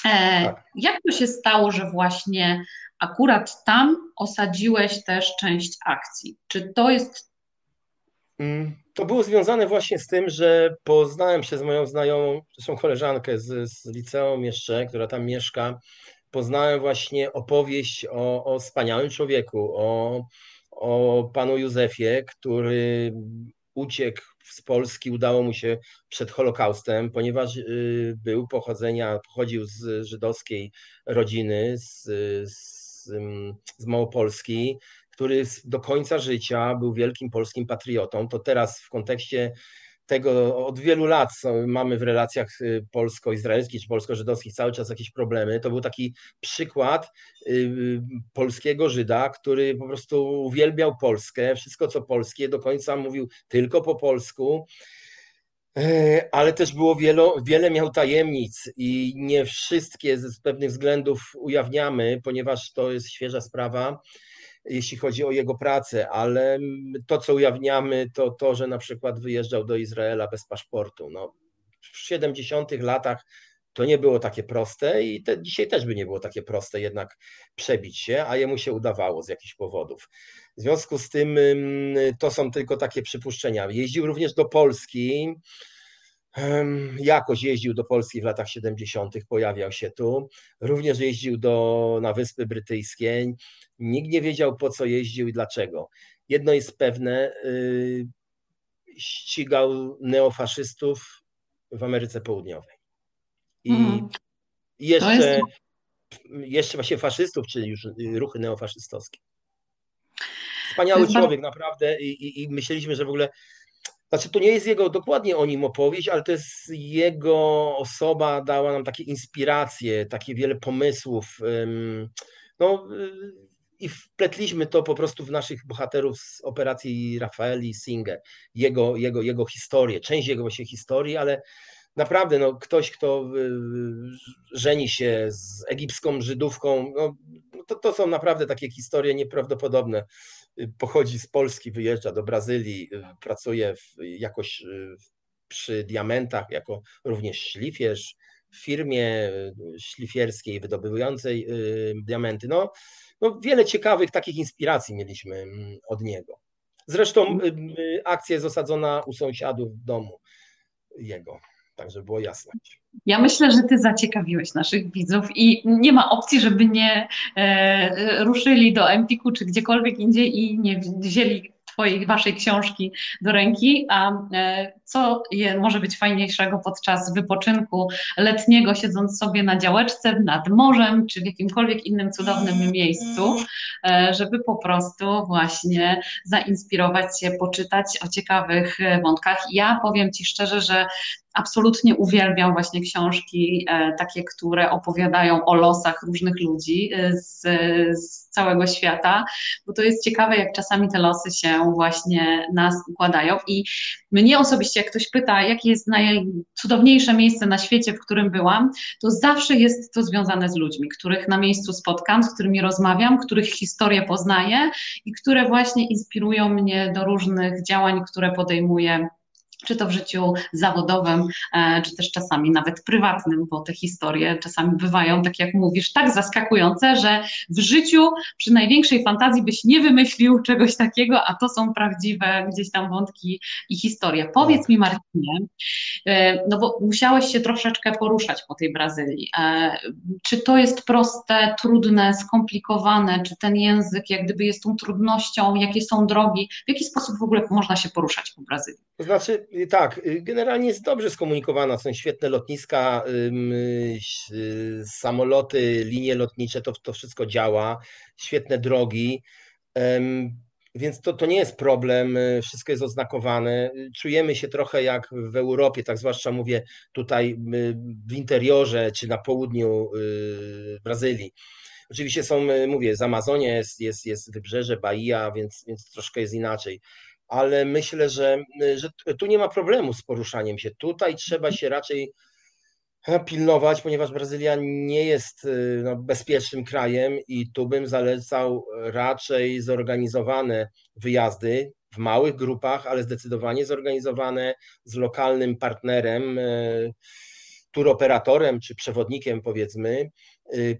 tak. jak to się stało, że właśnie akurat tam osadziłeś też część akcji. Czy to jest. Mm, to było związane właśnie z tym, że poznałem się z moją znajomą, zresztą koleżankę z, z liceum jeszcze, która tam mieszka. Poznałem właśnie opowieść o, o wspaniałym człowieku, o, o panu Józefie, który uciekł z Polski, udało mu się przed Holokaustem, ponieważ był pochodzenia, pochodził z żydowskiej rodziny, z, z, z Małopolski, który do końca życia był wielkim polskim patriotą. To teraz w kontekście tego od wielu lat mamy w relacjach y, polsko-izraelskich czy polsko-żydowskich cały czas jakieś problemy. To był taki przykład y, polskiego Żyda, który po prostu uwielbiał Polskę, wszystko co polskie, do końca mówił tylko po polsku. E, ale też było wiele, wiele miał tajemnic i nie wszystkie z pewnych względów ujawniamy, ponieważ to jest świeża sprawa jeśli chodzi o jego pracę, ale to, co ujawniamy, to to, że na przykład wyjeżdżał do Izraela bez paszportu. No, w 70 latach to nie było takie proste i te, dzisiaj też by nie było takie proste jednak przebić się, a jemu się udawało z jakichś powodów. W związku z tym to są tylko takie przypuszczenia. Jeździł również do Polski, Jakoś jeździł do Polski w latach 70., pojawiał się tu. Również jeździł do, na Wyspy Brytyjskie. Nikt nie wiedział, po co jeździł i dlaczego. Jedno jest pewne, y, ścigał neofaszystów w Ameryce Południowej. I mhm. jeszcze, jest... jeszcze właśnie faszystów, czyli już ruchy neofaszystowskie. Wspaniały człowiek, naprawdę. I, i, I myśleliśmy, że w ogóle znaczy, to nie jest jego dokładnie o nim opowieść, ale to jest jego osoba dała nam takie inspiracje, takie wiele pomysłów. No, i wpletliśmy to po prostu w naszych bohaterów z operacji Rafaeli Singer, jego, jego, jego historię, część jego właśnie historii, ale naprawdę no, ktoś, kto żeni się z egipską Żydówką, no, to, to są naprawdę takie historie nieprawdopodobne pochodzi z Polski, wyjeżdża do Brazylii, y, pracuje w, jakoś y, przy diamentach jako również szlifierz w firmie y, szlifierskiej wydobywającej diamenty. No, no wiele ciekawych takich inspiracji mieliśmy mm, od niego. Zresztą akcja jest osadzona u sąsiadów w domu jego, tak żeby było jasne. Ja myślę, że Ty zaciekawiłeś naszych widzów i nie ma opcji, żeby nie e, ruszyli do Empiku czy gdziekolwiek indziej i nie wzięli Twojej, Waszej książki do ręki, a e, co je, może być fajniejszego podczas wypoczynku letniego, siedząc sobie na działeczce nad morzem, czy w jakimkolwiek innym cudownym miejscu, e, żeby po prostu właśnie zainspirować się, poczytać o ciekawych wątkach. Ja powiem Ci szczerze, że absolutnie uwielbiam właśnie książki e, takie, które opowiadają o losach różnych ludzi e, z, z, całego świata, bo to jest ciekawe, jak czasami te losy się właśnie nas układają. I mnie osobiście, jak ktoś pyta, jakie jest najcudowniejsze miejsce na świecie, w którym byłam, to zawsze jest to związane z ludźmi, których na miejscu spotkam, z którymi rozmawiam, których historię poznaję i które właśnie inspirują mnie do różnych działań, które podejmuję czy to w życiu zawodowym, e, czy też czasami nawet prywatnym, bo te historie czasami bywają, tak jak mówisz, tak zaskakujące, że w życiu przy największej fantazji byś nie wymyślił czegoś takiego, a to są prawdziwe gdzieś tam wątki i historie. Powiedz mi, Marcinie, e, no bo musiałeś się troszeczkę poruszać po tej Brazylii. E, czy to jest proste, trudne, skomplikowane, czy ten język jak gdyby jest tą trudnością, jakie są drogi, w jaki sposób w ogóle można się poruszać po Brazylii? To znaczy, y, tak, y, generalnie jest dobrze skomunikowana, są świetne lotniska, y, samoloty, linie lotnicze, to, to wszystko działa, świetne drogi, więc to, to nie jest problem, wszystko jest oznakowane. Czujemy się trochę jak w Europie, tak zwłaszcza mówię tutaj w interiorze czy na południu Brazylii. Oczywiście są, mówię, z Amazonie jest, jest, jest wybrzeże, Bahia, więc, więc troszkę jest inaczej ale myślę, że, że tu nie ma problemu z poruszaniem się. Tutaj trzeba się raczej e, pilnować, ponieważ Brazylia nie jest e, no, bezpiecznym krajem i tu bym zalecał raczej zorganizowane wyjazdy w małych grupach, ale zdecydowanie zorganizowane z lokalnym partnerem, e, turoperatorem czy przewodnikiem powiedzmy,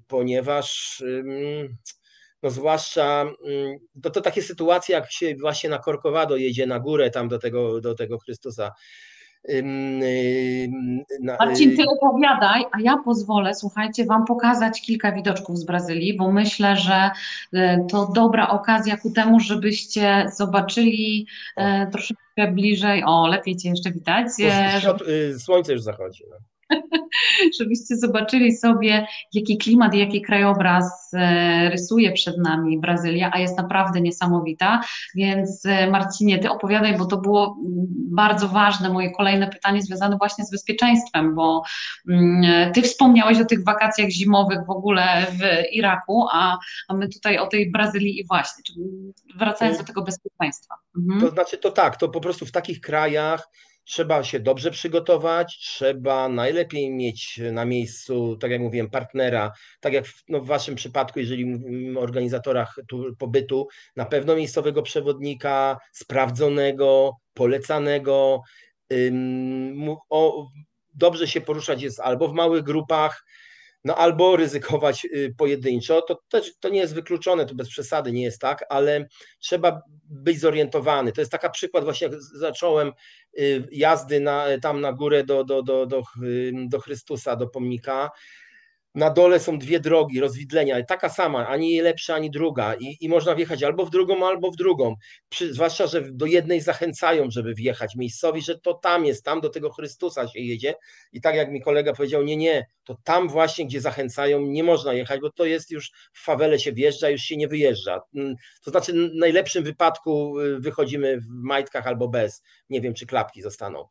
ponieważ no zwłaszcza mm, to, to takie sytuacje, jak się właśnie na Corcovado jedzie na górę tam do tego, do tego Chrystusa. Marcin, ty opowiadaj, a ja pozwolę, słuchajcie, Wam pokazać kilka widoczków z Brazylii, bo myślę, że to dobra okazja ku temu, żebyście zobaczyli o. troszeczkę bliżej, o, lepiej Cię jeszcze widać. Słońce już zachodzi. No. żebyście zobaczyli sobie, jaki klimat i jaki krajobraz e, rysuje przed nami Brazylia, a jest naprawdę niesamowita. Więc e, Marcinie, ty opowiadaj, bo to było bardzo ważne moje kolejne pytanie związane właśnie z bezpieczeństwem, bo mm, ty wspomniałeś o tych wakacjach zimowych w ogóle w Iraku, a, a my tutaj o tej Brazylii i właśnie, wracając do tego bezpieczeństwa. Mhm. To znaczy to tak, to po prostu w takich krajach Trzeba się dobrze przygotować, trzeba najlepiej mieć na miejscu, tak jak mówiłem, partnera, tak jak w, no w Waszym przypadku, jeżeli mówimy o organizatorach tu, pobytu, na pewno miejscowego przewodnika, sprawdzonego, polecanego. Ym, o, dobrze się poruszać jest albo w małych grupach, no albo ryzykować y, pojedynczo, to też to nie jest wykluczone, to bez przesady nie jest tak, ale trzeba być zorientowany. To jest taka przykład, właśnie jak zacząłem y, jazdy na, tam na górę do, do, do, do, do Chrystusa, do pomnika, na dole są dwie drogi, rozwidlenia, taka sama, ani lepsza, ani druga i, i można wjechać albo w drugą, albo w drugą, Przy, zwłaszcza, że do jednej zachęcają, żeby wjechać miejscowi, że to tam jest, tam do tego Chrystusa się jedzie i tak jak mi kolega powiedział, nie, nie, to tam właśnie, gdzie zachęcają, nie można jechać, bo to jest już w fawele się wjeżdża, już się nie wyjeżdża. Mm, to znaczy w najlepszym wypadku y, wychodzimy w majtkach albo bez, nie wiem, czy klapki zostaną.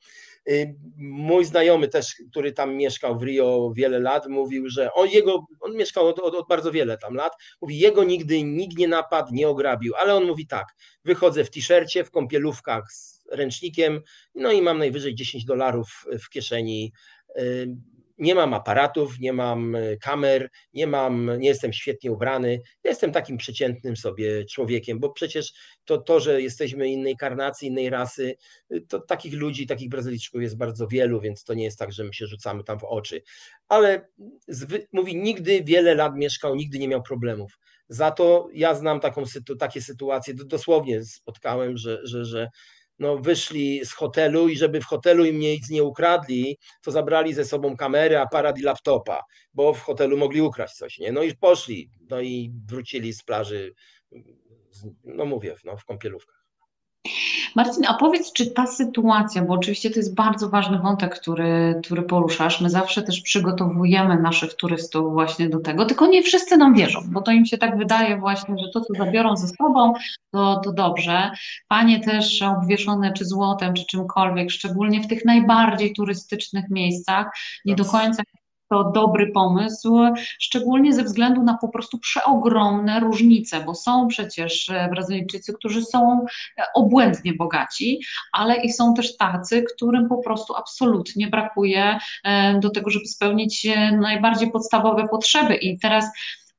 Y, mój znajomy też, który tam mieszkał w Rio wiele lat, mówił, że on jego, on mieszkał od, od, od bardzo wiele tam lat, mówi, jego nigdy nikt nie napadł, nie ograbił, ale on mówi tak, wychodzę w t-shircie, w kąpielówkach z ręcznikiem, no i mam najwyżej 10 dolarów w kieszeni. Y, nie mam aparatów, nie mam e, kamer, nie mam, nie jestem świetnie ubrany. jestem takim przeciętnym sobie człowiekiem, bo przecież to, to że jesteśmy innej karnacji, innej rasy, y, to takich ludzi, takich Brazylijczyków jest bardzo wielu, więc to nie jest tak, że my się rzucamy tam w oczy. Ale zwy, mówi, nigdy wiele lat mieszkał, nigdy nie miał problemów. Za to ja znam taką, takie sytuacje, dosłownie spotkałem, że, że, że no, wyszli z hotelu i żeby w hotelu im nic nie ukradli, to zabrali ze sobą kamerę, aparat i laptopa, bo w hotelu mogli ukraść coś, nie? No i poszli, no i wrócili z plaży, no mówię, no, w kąpielówkach. Marcin, a powiedz, czy ta sytuacja, bo oczywiście to jest bardzo ważny wątek, który, który poruszasz, my zawsze też przygotowujemy naszych turystów właśnie do tego, tylko nie wszyscy nam wierzą, bo to im się tak wydaje właśnie, że to, co zabiorą ze sobą, to, to dobrze. Panie też obwieszone czy złotem, czy czymkolwiek, szczególnie w tych najbardziej turystycznych miejscach, nie do końca to dobry pomysł, szczególnie ze względu na po prostu przeogromne różnice, bo są przecież e, Brazylijczycy, którzy są e, obłędnie bogaci, ale i są też tacy, którym po prostu absolutnie brakuje e, do tego, żeby spełnić najbardziej podstawowe potrzeby. I teraz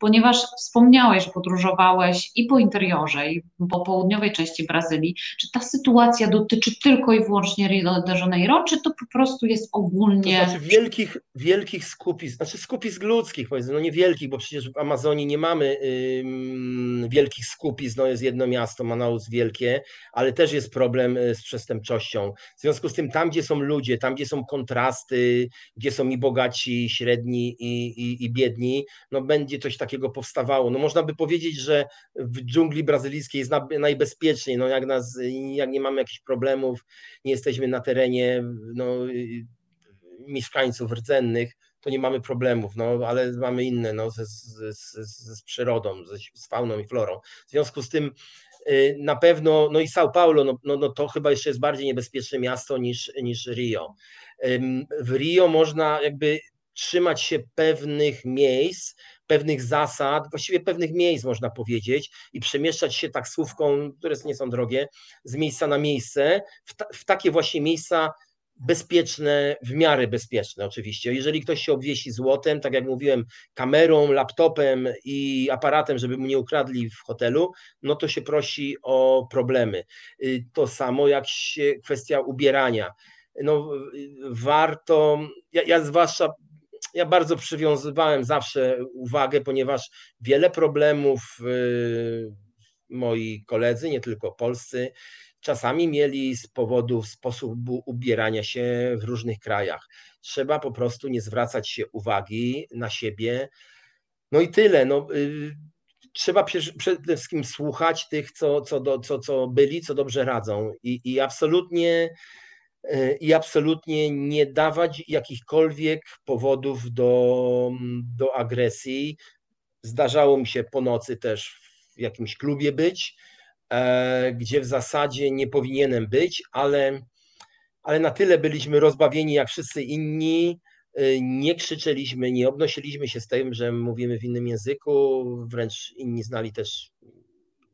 ponieważ wspomniałeś, że podróżowałeś i po interiorze, i po południowej części Brazylii, czy ta sytuacja dotyczy tylko i wyłącznie Rio de Janeiro, czy to po prostu jest ogólnie... To znaczy wielkich, wielkich skupisk, znaczy skupisk ludzkich powiedzmy, no nie wielkich, bo przecież w Amazonii nie mamy ym, wielkich skupisk, no jest jedno miasto, Manaus wielkie, ale też jest problem y, z przestępczością. W związku z tym tam, gdzie są ludzie, tam, gdzie są kontrasty, gdzie są i bogaci, i średni, i, i, i biedni, no będzie coś takiego takiego powstawało. No można by powiedzieć, że w dżungli brazylijskiej jest najbezpieczniej, no jak, nas, jak nie mamy jakichś problemów, nie jesteśmy na terenie no, mieszkańców rdzennych, to nie mamy problemów, no, ale mamy inne no, z, z, z przyrodą, ze, z fauną i florą. W związku z tym y, na pewno, no i São Paulo, no, no, no to chyba jeszcze jest bardziej niebezpieczne miasto niż, niż Rio. W Rio można jakby trzymać się pewnych miejsc, pewnych zasad, właściwie pewnych miejsc można powiedzieć i przemieszczać się taksówką, które nie są drogie, z miejsca na miejsce, w, ta, w takie właśnie miejsca bezpieczne, w miarę bezpieczne oczywiście. Jeżeli ktoś się obwiesi złotem, tak jak mówiłem, kamerą, laptopem i aparatem, żeby mu nie ukradli w hotelu, no to się prosi o problemy. Y, to samo jak się kwestia ubierania. No, warto, ja, ja zwłaszcza ja bardzo przywiązywałem zawsze uwagę, ponieważ wiele problemów y, moi koledzy, nie tylko polscy, czasami mieli z powodu sposobu ubierania się w różnych krajach. Trzeba po prostu nie zwracać się uwagi na siebie. No i tyle. No, y, trzeba przede wszystkim słuchać tych, co, co, do, co, co byli, co dobrze radzą. I, i absolutnie i absolutnie nie dawać jakichkolwiek powodów do, do agresji. Zdarzało mi się po nocy też w jakimś klubie być, e, gdzie w zasadzie nie powinienem być, ale, ale na tyle byliśmy rozbawieni jak wszyscy inni, e, nie krzyczeliśmy, nie obnosiliśmy się z tym, że mówimy w innym języku, wręcz inni znali też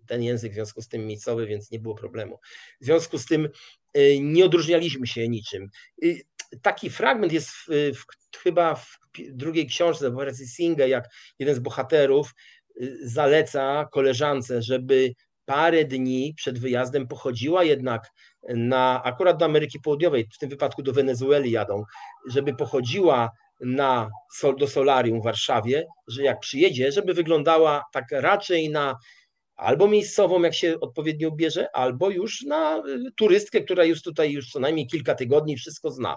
ten język w związku z tym miejscowy, więc nie było problemu. W związku z tym nie odróżnialiśmy się niczym. Taki fragment jest w, w, chyba w drugiej książce, w wersji Singa, jak jeden z bohaterów zaleca koleżance, żeby parę dni przed wyjazdem pochodziła jednak na, akurat do Ameryki Południowej, w tym wypadku do Wenezueli jadą, żeby pochodziła na, do solarium w Warszawie, że jak przyjedzie, żeby wyglądała tak raczej na albo miejscową, jak się odpowiednio bierze, albo już na y, turystkę, która już tutaj już co najmniej kilka tygodni wszystko zna.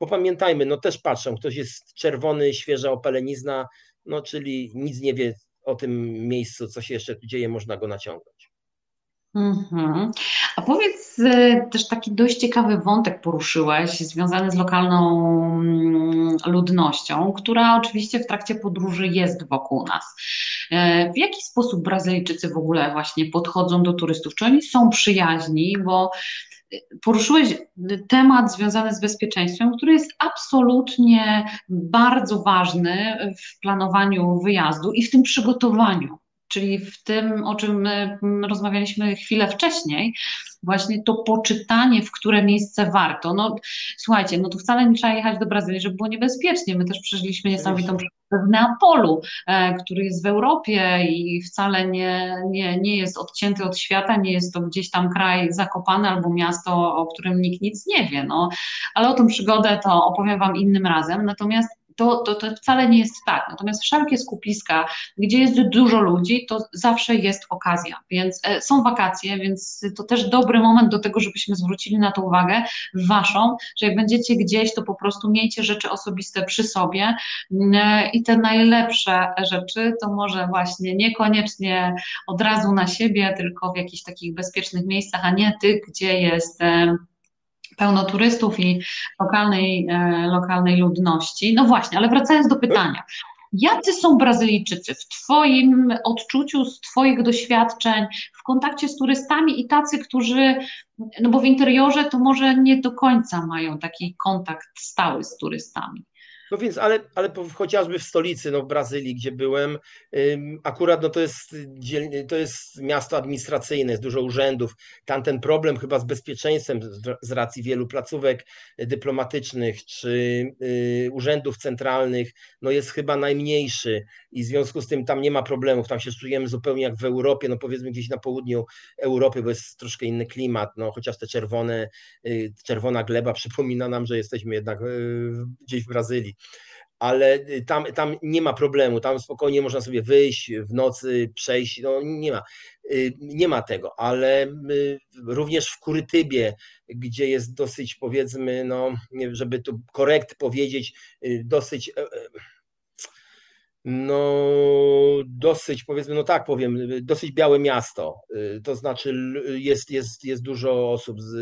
Bo pamiętajmy, no też patrzą, ktoś jest czerwony, świeża opelenizna, no czyli nic nie wie o tym miejscu, co się jeszcze tu dzieje, można go naciągnąć. Mhm. A powiedz, e, też taki dość ciekawy wątek poruszyłeś, związany z lokalną mm, ludnością, która oczywiście w trakcie podróży jest wokół nas. E, w jaki sposób Brazylijczycy w ogóle właśnie podchodzą do turystów? Czy oni są przyjaźni? Bo poruszyłeś temat związany z bezpieczeństwem, który jest absolutnie bardzo ważny w planowaniu wyjazdu i w tym przygotowaniu. Czyli w tym, o czym rozmawialiśmy chwilę wcześniej, właśnie to poczytanie, w które miejsce warto. No słuchajcie, no to wcale nie trzeba jechać do Brazylii, żeby było niebezpiecznie. My też przeżyliśmy niesamowitą w Neapolu, e, który jest w Europie i wcale nie, nie, nie jest odcięty od świata, nie jest to gdzieś tam kraj zakopany albo miasto, o którym nikt nic nie wie. No, ale o tą przygodę to opowiem Wam innym razem. Natomiast to, to, to wcale nie jest tak. Natomiast wszelkie skupiska, gdzie jest dużo ludzi, to zawsze jest okazja. Więc e, są wakacje, więc to też dobry moment do tego, żebyśmy zwrócili na to uwagę waszą, że jak będziecie gdzieś, to po prostu miejcie rzeczy osobiste przy sobie mm, e, i te najlepsze rzeczy to może właśnie niekoniecznie od razu na siebie, tylko w jakichś takich bezpiecznych miejscach, a nie tych, gdzie jest e, pełno turystów i lokalnej, e, lokalnej ludności. No właśnie, ale wracając do pytania. Jacy są Brazylijczycy w Twoim odczuciu, z Twoich doświadczeń, w kontakcie z turystami i tacy, którzy, no bo w interiorze to może nie do końca mają taki kontakt stały z turystami? No więc, ale, ale chociażby w stolicy, no w Brazylii, gdzie byłem, akurat no to, jest, to jest miasto administracyjne, jest dużo urzędów. Tam ten problem chyba z bezpieczeństwem z racji wielu placówek dyplomatycznych czy y, urzędów centralnych, no jest chyba najmniejszy i w związku z tym tam nie ma problemów. Tam się czujemy zupełnie jak w Europie, no powiedzmy gdzieś na południu Europy, bo jest troszkę inny klimat, no chociaż te czerwone, y, czerwona gleba przypomina nam, że jesteśmy jednak y, gdzieś w Brazylii ale y, tam, tam nie ma problemu, tam spokojnie można sobie wyjść w nocy, przejść, no nie ma, y, nie ma tego, ale y, również w Kurytybie, gdzie jest dosyć powiedzmy, no żeby tu korekt powiedzieć, dosyć e, e, no dosyć powiedzmy, no tak powiem, dosyć białe miasto, to znaczy jest, jest, jest dużo osób z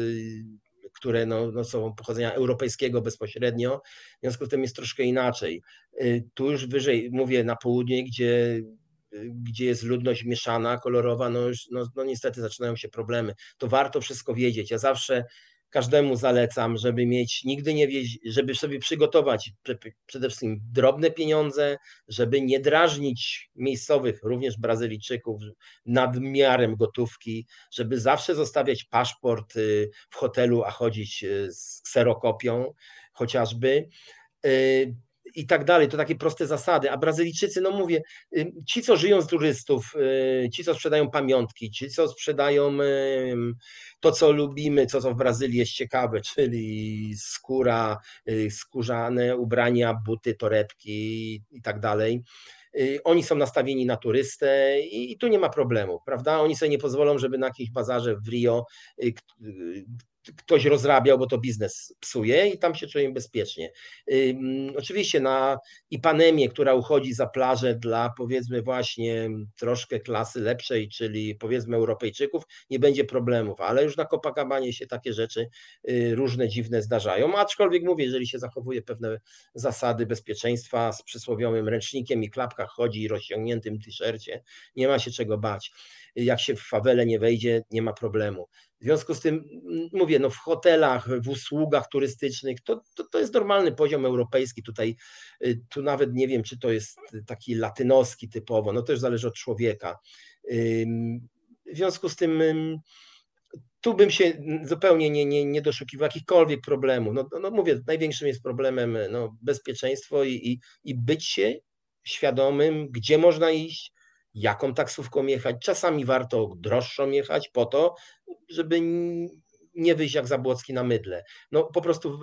które no, no są pochodzenia europejskiego bezpośrednio, w związku z tym jest troszkę inaczej. Y, tu już wyżej, mówię na południe, gdzie gdzie jest ludność mieszana, kolorowa, no już no, no niestety zaczynają się problemy. To warto wszystko wiedzieć. Ja zawsze każdemu zalecam, żeby mieć, nigdy nie wiedzieć, żeby sobie przygotować przede wszystkim drobne pieniądze, żeby nie drażnić miejscowych, również Brazylijczyków nadmiarem gotówki, żeby zawsze zostawiać paszport y, w hotelu, a chodzić y, z kserokopią chociażby. Y, i tak dalej. To takie proste zasady. A Brazylijczycy, no mówię, ci, co żyją z turystów, ci, co sprzedają pamiątki, ci, co sprzedają to, co lubimy, co, co w Brazylii jest ciekawe, czyli skóra, skórzane ubrania, buty, torebki i tak dalej Y, oni są nastawieni na turystę i tu nie ma problemu, prawda? Oni sobie nie pozwolą, żeby na jakimś bazarze w Rio y, y, ktoś rozrabiał, bo to biznes psuje i tam się czuję bezpiecznie. Oczywiście na Ipanemie, która uchodzi za plażę dla powiedzmy właśnie troszkę klasy lepszej, czyli powiedzmy Europejczyków, nie będzie problemów, ale już na Copacabanie się takie rzeczy y, różne dziwne zdarzają, aczkolwiek mówię, jeżeli się zachowuje pewne zasady bezpieczeństwa z przysłowiowym ręcznikiem i klapkach chodzi i rozciągniętym t-shircie, nie ma się czego bać. Jak się w fawele nie wejdzie, nie ma problemu. W związku z tym, mówię, no w hotelach, w usługach turystycznych, to, to, to jest normalny poziom europejski. Tutaj, y, tu nawet nie wiem, czy to jest taki latynoski typowo, no to już zależy od człowieka. W związku z tym, tu bym się zupełnie nie, nie, nie doszukiwał jakichkolwiek problemów. No, no mówię, największym jest problemem no, bezpieczeństwo i, i, i być się świadomym, gdzie można iść, jaką taksówką jechać. Czasami warto droższą jechać po to, żeby nie wyjść jak Zabłocki na mydle. No po prostu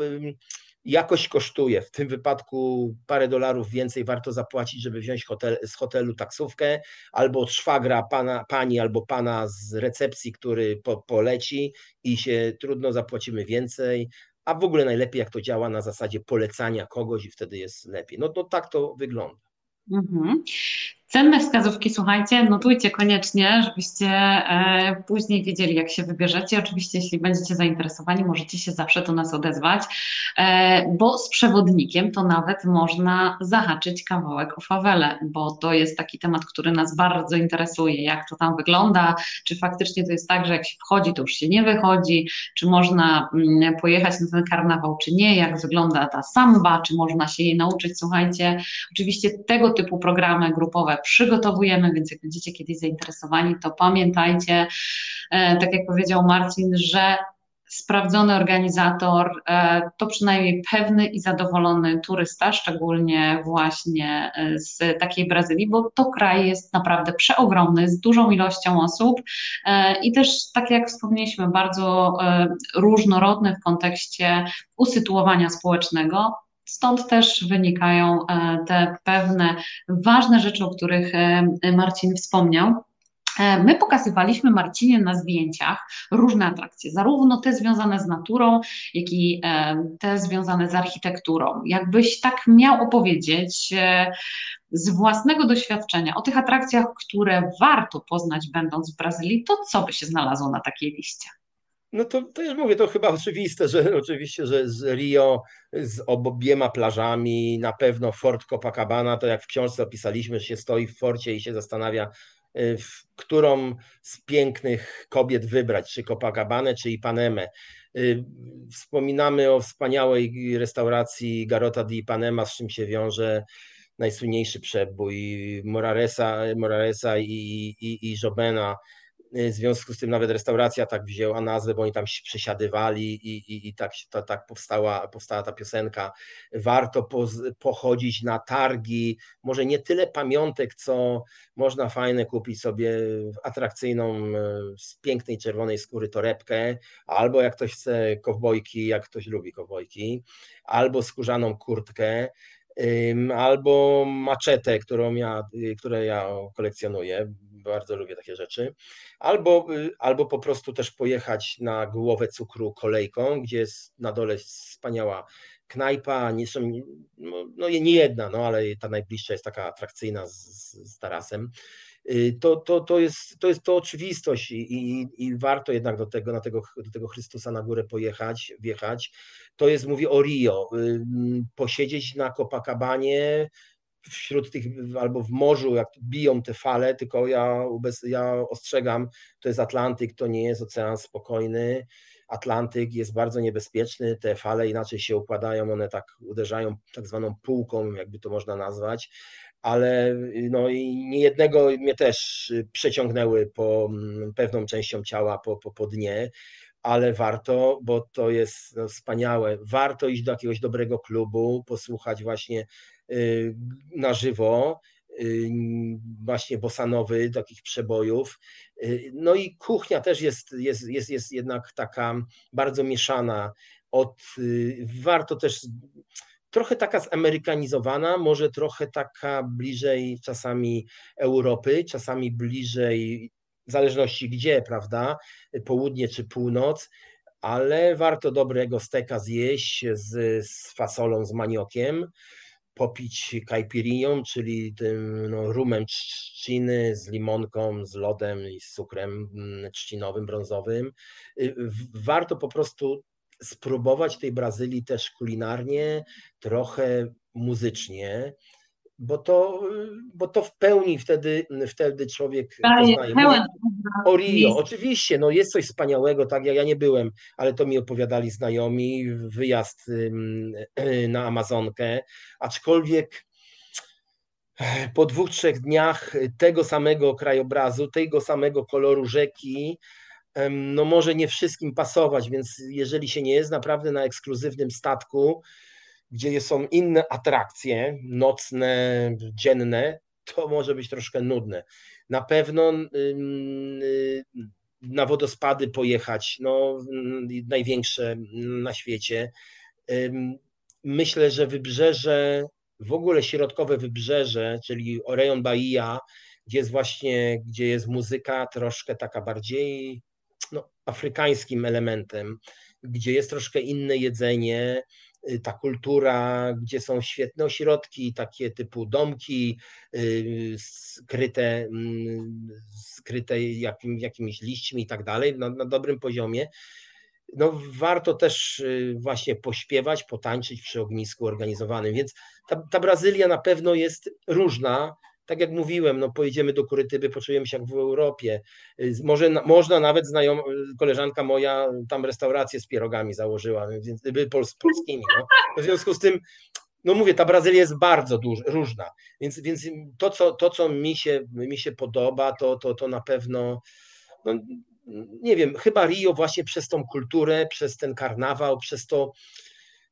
jakość kosztuje. W tym wypadku parę dolarów więcej warto zapłacić, żeby wziąć hotel, z hotelu taksówkę albo od szwagra pana, pani albo pana z recepcji, który po, poleci i się trudno zapłacimy więcej. A w ogóle najlepiej, jak to działa na zasadzie polecania kogoś i wtedy jest lepiej. No, no tak to wygląda. Mhm. Cenne wskazówki, słuchajcie, notujcie koniecznie, żebyście e, później wiedzieli, jak się wybierzecie. Oczywiście, jeśli będziecie zainteresowani, możecie się zawsze do nas odezwać, e, bo z przewodnikiem to nawet można zahaczyć kawałek o fawelę, bo to jest taki temat, który nas bardzo interesuje, jak to tam wygląda, czy faktycznie to jest tak, że jak się wchodzi, to już się nie wychodzi, czy można mm, pojechać na ten karnawał, czy nie, jak wygląda ta samba, czy można się jej nauczyć. Słuchajcie, oczywiście tego typu programy grupowe przygotowujemy, więc jak będziecie kiedyś zainteresowani, to pamiętajcie, e, tak jak powiedział Marcin, że sprawdzony organizator e, to przynajmniej pewny i zadowolony turysta, szczególnie właśnie e, z takiej Brazylii, bo to kraj jest naprawdę przeogromny, z dużą ilością osób i też, tak jak wspomnieliśmy, bardzo różnorodny w kontekście usytuowania społecznego. Stąd też wynikają e, te pewne ważne rzeczy, o których e, Marcin wspomniał. E, my pokazywaliśmy Marcinie na zdjęciach różne atrakcje, zarówno te związane z naturą, jak i te związane z architekturą. Jakbyś tak miał opowiedzieć z własnego doświadczenia o tych atrakcjach, które warto poznać będąc w Brazylii, to co by się znalazło na takiej liście? No to, to już mówię, to chyba oczywiste, że oczywiście, że z Rio, z obiema plażami, na pewno Fort Copacabana, to jak w książce opisaliśmy, że się stoi w forcie i się zastanawia, y, którą z pięknych kobiet wybrać, czy Copacabanę, czy Ipanemę. Y, wspominamy o wspaniałej restauracji Garota di Ipanema, z czym się wiąże najsłynniejszy przebój Moraresa, Moraresa i, i, i Jobena w związku z tym nawet restauracja tak wzięła nazwę, bo oni tam się przesiadywali i, i, i tak, tak powstała, powstała ta piosenka. Warto po, pochodzić na targi, może nie tyle pamiątek, co można fajne kupić sobie atrakcyjną y, z pięknej czerwonej skóry torebkę, albo jak ktoś chce kowbojki, jak ktoś lubi kowbojki, albo skórzaną kurtkę albo maczetę, którą ja, y, które ja kolekcjonuję, bardzo lubię takie rzeczy, albo, y, albo po prostu też pojechać na głowę cukru kolejką, gdzie jest na dole wspaniała knajpa, nie, są, no, no nie jedna, no ale ta najbliższa jest taka atrakcyjna z, z tarasem. Y, to, to, to, jest, to jest to oczywistość i, i, i warto jednak do tego, na tego, do tego Chrystusa na górę pojechać, wjechać. To jest, mówię o Rio, posiedzieć na Copacabanie, wśród tych, albo w morzu, jak biją te fale, tylko ja, ja ostrzegam, to jest Atlantyk, to nie jest ocean spokojny. Atlantyk jest bardzo niebezpieczny, te fale inaczej się układają, one tak uderzają tak zwaną półką, jakby to można nazwać, ale no i niejednego mnie też przeciągnęły po mm, pewną częścią ciała po, po, po dnie. Ale warto, bo to jest no, wspaniałe. Warto iść do jakiegoś dobrego klubu, posłuchać właśnie y, na żywo, y, właśnie bosanowy, takich przebojów. Y, no i kuchnia też jest, jest, jest, jest jednak taka bardzo mieszana. Od, warto też trochę taka zamerykanizowana, może trochę taka bliżej czasami Europy, czasami bliżej w zależności gdzie, prawda, południe czy północ, ale warto dobrego steka zjeść z, z fasolą, z maniokiem, popić caipirinhą, czyli tym no, rumem trzciny z limonką, z lodem i z cukrem mm, trzcinowym, brązowym. Y, warto po prostu spróbować tej Brazylii też kulinarnie, trochę muzycznie, bo to, bo to w pełni wtedy, wtedy człowiek poznaje. O Rio, oczywiście, no jest coś wspaniałego, tak, ja, ja nie byłem, ale to mi opowiadali znajomi, wyjazd na Amazonkę, aczkolwiek po dwóch, trzech dniach tego samego krajobrazu, tego samego koloru rzeki, no może nie wszystkim pasować, więc jeżeli się nie jest naprawdę na ekskluzywnym statku, gdzie są inne atrakcje, nocne, dzienne, to może być troszkę nudne. Na pewno y, na wodospady pojechać, no, największe na świecie. Myślę, że wybrzeże, w ogóle środkowe wybrzeże, czyli rejon Bahia, gdzie jest właśnie, gdzie jest muzyka troszkę taka bardziej no, afrykańskim elementem, gdzie jest troszkę inne jedzenie, ta kultura, gdzie są świetne ośrodki, takie typu domki y, skryte, mm, skryte jakim, jakimiś liśćmi i tak dalej, na, na dobrym poziomie. No, warto też y, właśnie pośpiewać, potańczyć przy ognisku organizowanym, więc ta, ta Brazylia na pewno jest różna, tak jak mówiłem, no pojedziemy do Kurytyby, poczujemy się jak w Europie. Y, może, można nawet znajoma, koleżanka moja tam restaurację z pierogami założyła, więc by z polskimi. No. W związku z tym, no mówię, ta Brazylia jest bardzo duż, różna, więc, więc to, co, to, co mi się, mi się podoba, to, to, to na pewno, no, nie wiem, chyba Rio właśnie przez tą kulturę, przez ten karnawał, przez to,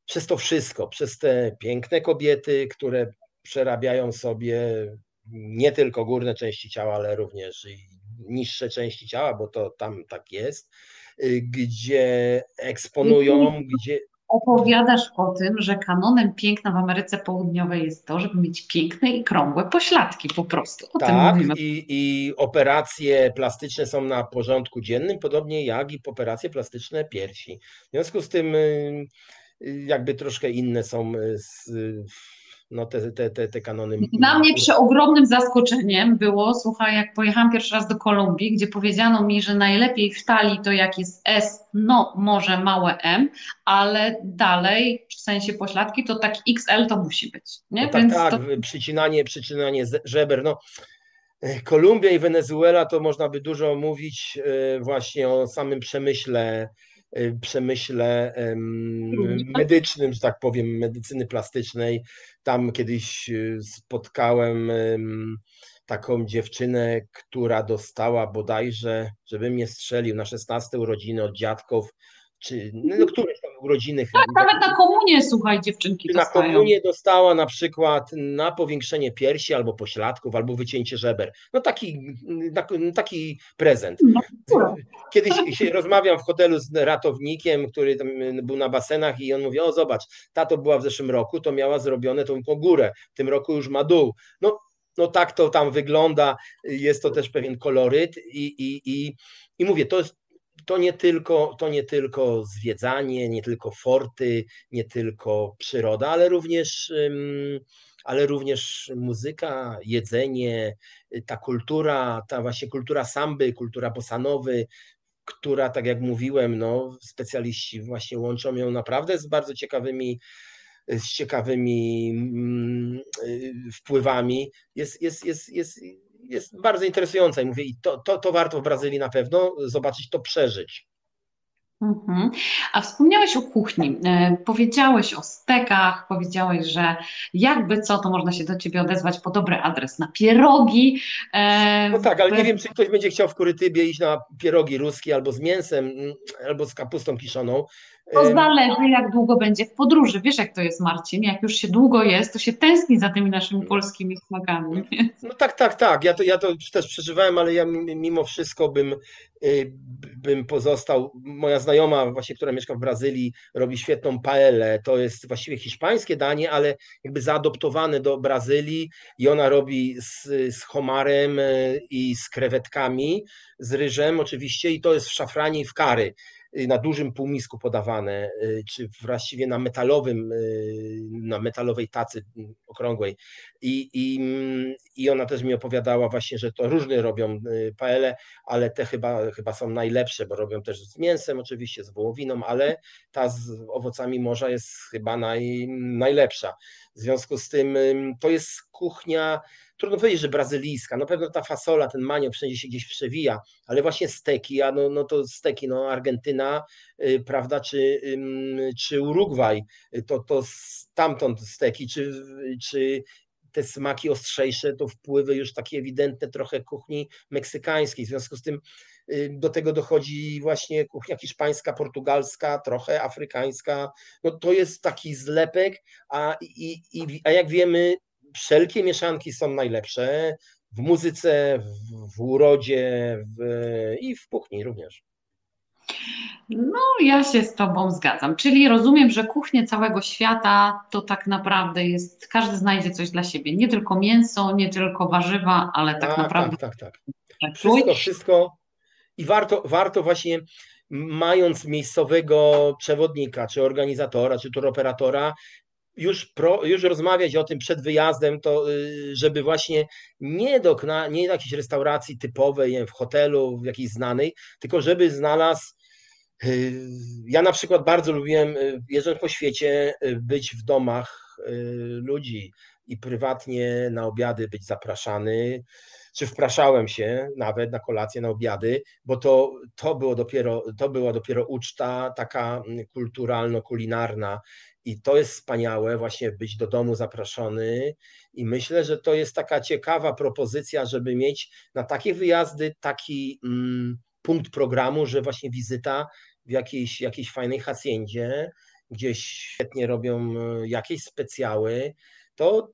przez to wszystko, przez te piękne kobiety, które przerabiają sobie nie tylko górne części ciała, ale również niższe części ciała, bo to tam tak jest, y, gdzie eksponują, gdzie. Opowiadasz o tym, że kanonem piękna w Ameryce Południowej jest to, żeby mieć piękne i krągłe pośladki po prostu. O tak, i, i operacje plastyczne są na porządku dziennym, podobnie jak i operacje plastyczne piersi. W związku z tym y, y, jakby troszkę inne są z, no te, te, te, te kanony. Dla mnie przeogromnym zaskoczeniem było, słuchaj, jak pojechałam pierwszy raz do Kolumbii, gdzie powiedziano mi, że najlepiej w talii to jak jest S, no może małe M, ale dalej w sensie pośladki to tak XL to musi być. Nie? No tak, Więc tak, to... przycinanie, przycinanie żeber, no. E, Kolumbia i Wenezuela to można by dużo mówić e, właśnie o samym przemyśle przemyśle medycznym, że tak powiem, medycyny plastycznej. Tam kiedyś y, spotkałem taką dziewczynę, która dostała bodajże, żeby mnie strzelił na 16 urodziny od dziadków, czy no, któreś tam urodziny. Tak, nawet na komunie, słuchaj, dziewczynki Na komunie dostała na przykład na powiększenie piersi albo pośladków, albo wycięcie żeber. No taki, taki prezent. No, Kiedyś się rozmawiam w hotelu z ratownikiem, który był na basenach i on mówi, o zobacz, ta to była w zeszłym roku, to miała zrobione tą górę, w tym roku już ma dół. No, no tak to tam wygląda, jest to też pewien koloryt i, i, i, i mówię, to jest to nie tylko, to nie tylko zwiedzanie, nie tylko forty, nie tylko przyroda, ale również, ale również muzyka, jedzenie, ta kultura, ta właśnie kultura samby, kultura bosanowy, która, tak jak mówiłem, no, specjaliści właśnie łączą ją naprawdę z bardzo ciekawymi z ciekawymi mm, y, wpływami, jest, jest, jest, jest, jest bardzo interesująca i mówię, i to, to, to warto w Brazylii na pewno zobaczyć, to przeżyć. Mhm. A wspomniałeś o kuchni, e, powiedziałeś o stekach, powiedziałeś, że jakby co, to można się do Ciebie odezwać po dobry adres na pierogi. E, no tak, ale nie wiem, czy ktoś będzie chciał w Kurytybie iść na pierogi ruskie albo z mięsem, mm, albo z kapustą kiszoną. To zależy, jak długo będzie w podróży. Wiesz, jak to jest, Marcin? Jak już się długo jest, to się tęskni za tymi naszymi polskimi smakami. No tak, tak, tak. Ja to, ja to też przeżywałem, ale ja mimo wszystko bym, y, bym pozostał. Moja znajoma, właśnie, która mieszka w Brazylii, robi świetną paellę. To jest właściwie hiszpańskie danie, ale jakby zaadoptowane do Brazylii i ona robi z, z homarem y, i z krewetkami, z ryżem oczywiście i to jest w szafranie i w kary. Y, na dużym półmisku podawane, y, czy właściwie na metalowym, y, na metalowej tacy okrągłej. I, i, mm, I ona też mi opowiadała właśnie, że to różne robią paele, ale te chyba, chyba są najlepsze, bo robią też z mięsem oczywiście, z wołowiną, ale ta z owocami morza jest chyba naj, najlepsza. W związku z tym to jest kuchnia trudno powiedzieć, że brazylijska. Na pewno ta fasola, ten manio wszędzie się gdzieś przewija, ale właśnie steki, a no, no to steki, no Argentyna, y, prawda, czy, czy Urugwaj, y, to, to stamtąd steki, czy, czy te smaki ostrzejsze, to wpływy już takie ewidentne trochę kuchni meksykańskiej. W związku z tym y, do tego dochodzi właśnie kuchnia hiszpańska, portugalska, trochę afrykańska. No to jest taki zlepek, a, i, i, a jak wiemy, wszelkie mieszanki są najlepsze w muzyce, w, w urodzie w, i w kuchni również. No, ja się z Tobą zgadzam. Czyli rozumiem, że kuchnie całego świata to tak naprawdę jest, każdy znajdzie coś dla siebie. Nie tylko mięso, nie tylko warzywa, ale tak, tak naprawdę. Tak, tak, tak. Wszystko, wszystko. I warto, warto właśnie, mając miejscowego przewodnika, czy organizatora, czy turoperatora, już, pro, już rozmawiać o tym przed wyjazdem, to y, żeby właśnie nie do, nie do jakiejś restauracji typowej, w hotelu, w jakiejś znanej, tylko żeby znalazł y, ja na przykład bardzo lubiłem, y, jeżdżąc po świecie, być w domach ludzi i prywatnie na obiady być zapraszany, czy wpraszałem się nawet na kolację, na obiady, bo to, to, było dopiero, to była dopiero uczta taka mm, kulturalno-kulinarna, i to jest wspaniałe, właśnie być do domu zaproszony. I myślę, że to jest taka ciekawa propozycja, żeby mieć na takie wyjazdy taki mm, punkt programu, że właśnie wizyta w jakiejś, jakiejś fajnej haciendzie, gdzieś świetnie robią e, jakieś specjały. To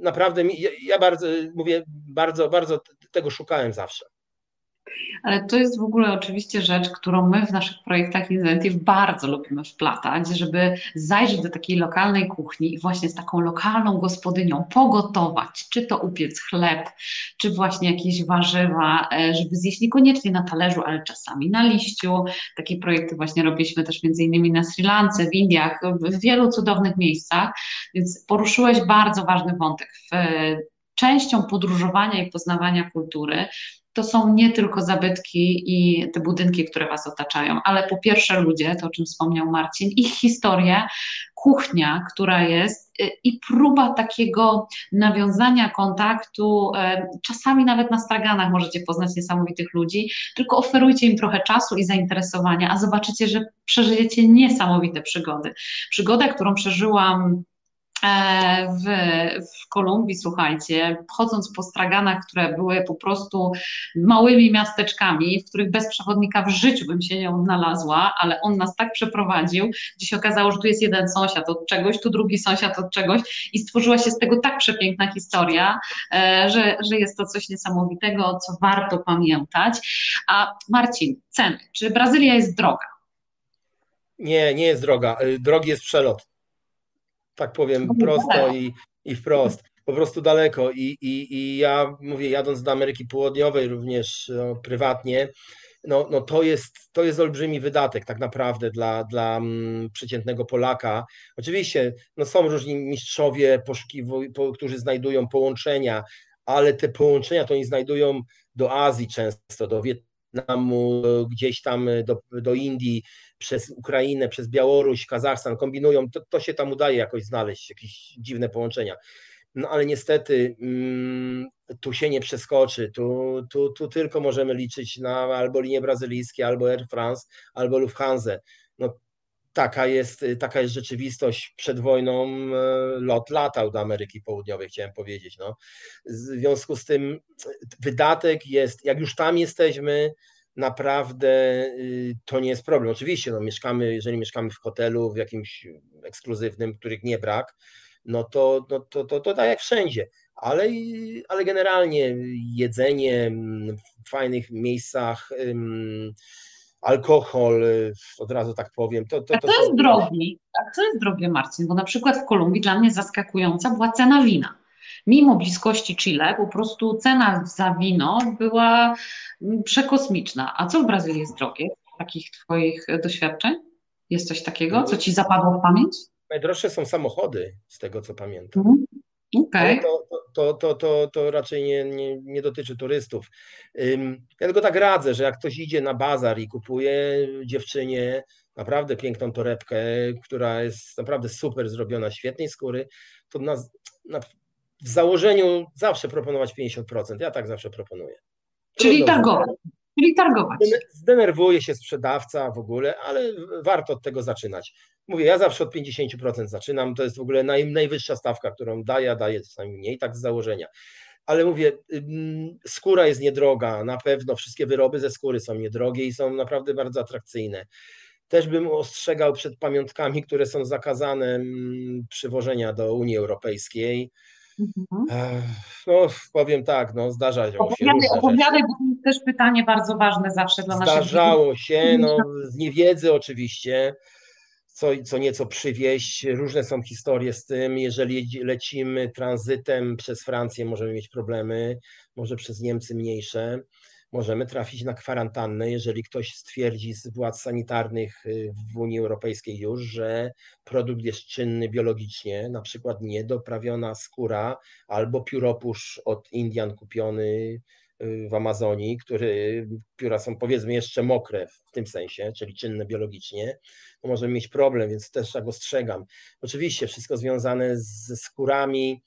naprawdę ja bardzo mówię, bardzo, bardzo tego szukałem zawsze. Ale to jest w ogóle oczywiście rzecz, którą my w naszych projektach Incentive bardzo lubimy wplatać, żeby zajrzeć do takiej lokalnej kuchni i właśnie z taką lokalną gospodynią pogotować, czy to upiec chleb, czy właśnie jakieś warzywa, e, żeby zjeść niekoniecznie na talerzu, ale czasami na liściu. Takie projekty właśnie robiliśmy też między innymi na Sri Lance, w Indiach, w wielu cudownych miejscach, więc poruszyłeś bardzo ważny wątek w częścią podróżowania i poznawania kultury to są nie tylko zabytki i te budynki, które Was otaczają, ale po pierwsze ludzie, to o czym wspomniał Marcin, ich historie, kuchnia, która jest y, i próba takiego nawiązania kontaktu. Y, czasami nawet na straganach możecie poznać niesamowitych ludzi, tylko oferujcie im trochę czasu i zainteresowania, a zobaczycie, że przeżyjecie niesamowite przygody. Przygoda, którą przeżyłam E, w, w Kolumbii, słuchajcie, chodząc po straganach, które były po prostu małymi miasteczkami, w których bez przewodnika w życiu bym się nie odnalazła, ale on nas tak przeprowadził, gdzie się okazało, że tu jest jeden sąsiad od czegoś, tu drugi sąsiad od czegoś i stworzyła się z tego tak przepiękna historia, e, że, że jest to coś niesamowitego, co warto pamiętać. A Marcin, ceny. Czy Brazylia jest droga? Nie, nie jest droga. Y, drogi jest przelot tak powiem prosto i, i wprost. Po prostu daleko. I, i, I ja mówię, jadąc do Ameryki Południowej również no, prywatnie, no, no to, jest, to jest olbrzymi wydatek tak naprawdę dla, dla mm, przeciętnego Polaka. Oczywiście no, są różni mistrzowie, poszukiw- którzy znajdują połączenia, ale te połączenia to oni znajdują do Azji często, do Wietnamu, gdzieś tam do, do Indii, przez Ukrainę, przez Białoruś, Kazachstan, kombinują, to, to się tam udaje jakoś znaleźć, jakieś dziwne połączenia. no ale niestety mm, tu się nie przeskoczy, tu, tu, tu tylko możemy liczyć na albo linie brazylijskie, albo Air France, albo Lufthansa. No, taka jest, taka jest rzeczywistość. Przed wojną e, lot latał do Ameryki Południowej, chciałem powiedzieć. No. W związku z tym wydatek jest, jak już tam jesteśmy, naprawdę y, to nie jest problem. Oczywiście, no, mieszkamy, jeżeli mieszkamy w hotelu, w jakimś ekskluzywnym, których nie brak, no to, no to, to, to tak jak wszędzie. Ale, ale generalnie jedzenie w fajnych miejscach, alkohol, od razu tak powiem. To, to, to, to jest drogi. Tak, to jest drogie, Marcin, bo na przykład w Kolumbii dla mnie zaskakująca była cena wina. Mimo bliskości Chile, po prostu cena za wino była przekosmiczna. A co w Brazylii jest drogie? Takich Twoich doświadczeń? Jest coś takiego, co Ci zapadło w pamięć? Najdroższe są samochody, z tego co pamiętam. Mhm. Okay. To, to, to, to, to raczej nie, nie, nie dotyczy turystów. Ja tylko tak radzę, że jak ktoś idzie na bazar i kupuje dziewczynie naprawdę piękną torebkę, która jest naprawdę super zrobiona, świetnej skóry, to na, na, w założeniu zawsze proponować 50%. Ja tak zawsze proponuję. Czyli targować. Czyli targować. Zdenerwuje się sprzedawca w ogóle, ale warto od tego zaczynać. Mówię, ja zawsze od 50% zaczynam, to jest w ogóle naj, najwyższa stawka, którą daję, a daję czasami mniej, tak z założenia. Ale mówię, skóra jest niedroga, na pewno wszystkie wyroby ze skóry są niedrogie i są naprawdę bardzo atrakcyjne. Też bym ostrzegał przed pamiątkami, które są zakazane przywożenia do Unii Europejskiej. Mhm. No, powiem tak, no, zdarza się. Opowiadaj, opowiadaj, bo to jest też pytanie bardzo ważne zawsze dla naszych Zdarzało się, no, z niewiedzy oczywiście co, co nieco przywieźć. Różne są historie z tym. Jeżeli lecimy tranzytem przez Francję, możemy mieć problemy, może przez Niemcy mniejsze. Możemy trafić na kwarantannę, jeżeli ktoś stwierdzi z władz sanitarnych y, w Unii Europejskiej już, że produkt jest czynny biologicznie, na przykład niedoprawiona skóra albo pióropusz od Indian kupiony w Amazonii, który, pióra są powiedzmy jeszcze mokre w tym sensie, czyli czynne biologicznie, to możemy mieć problem, więc też tak ostrzegam. Oczywiście wszystko związane ze skórami.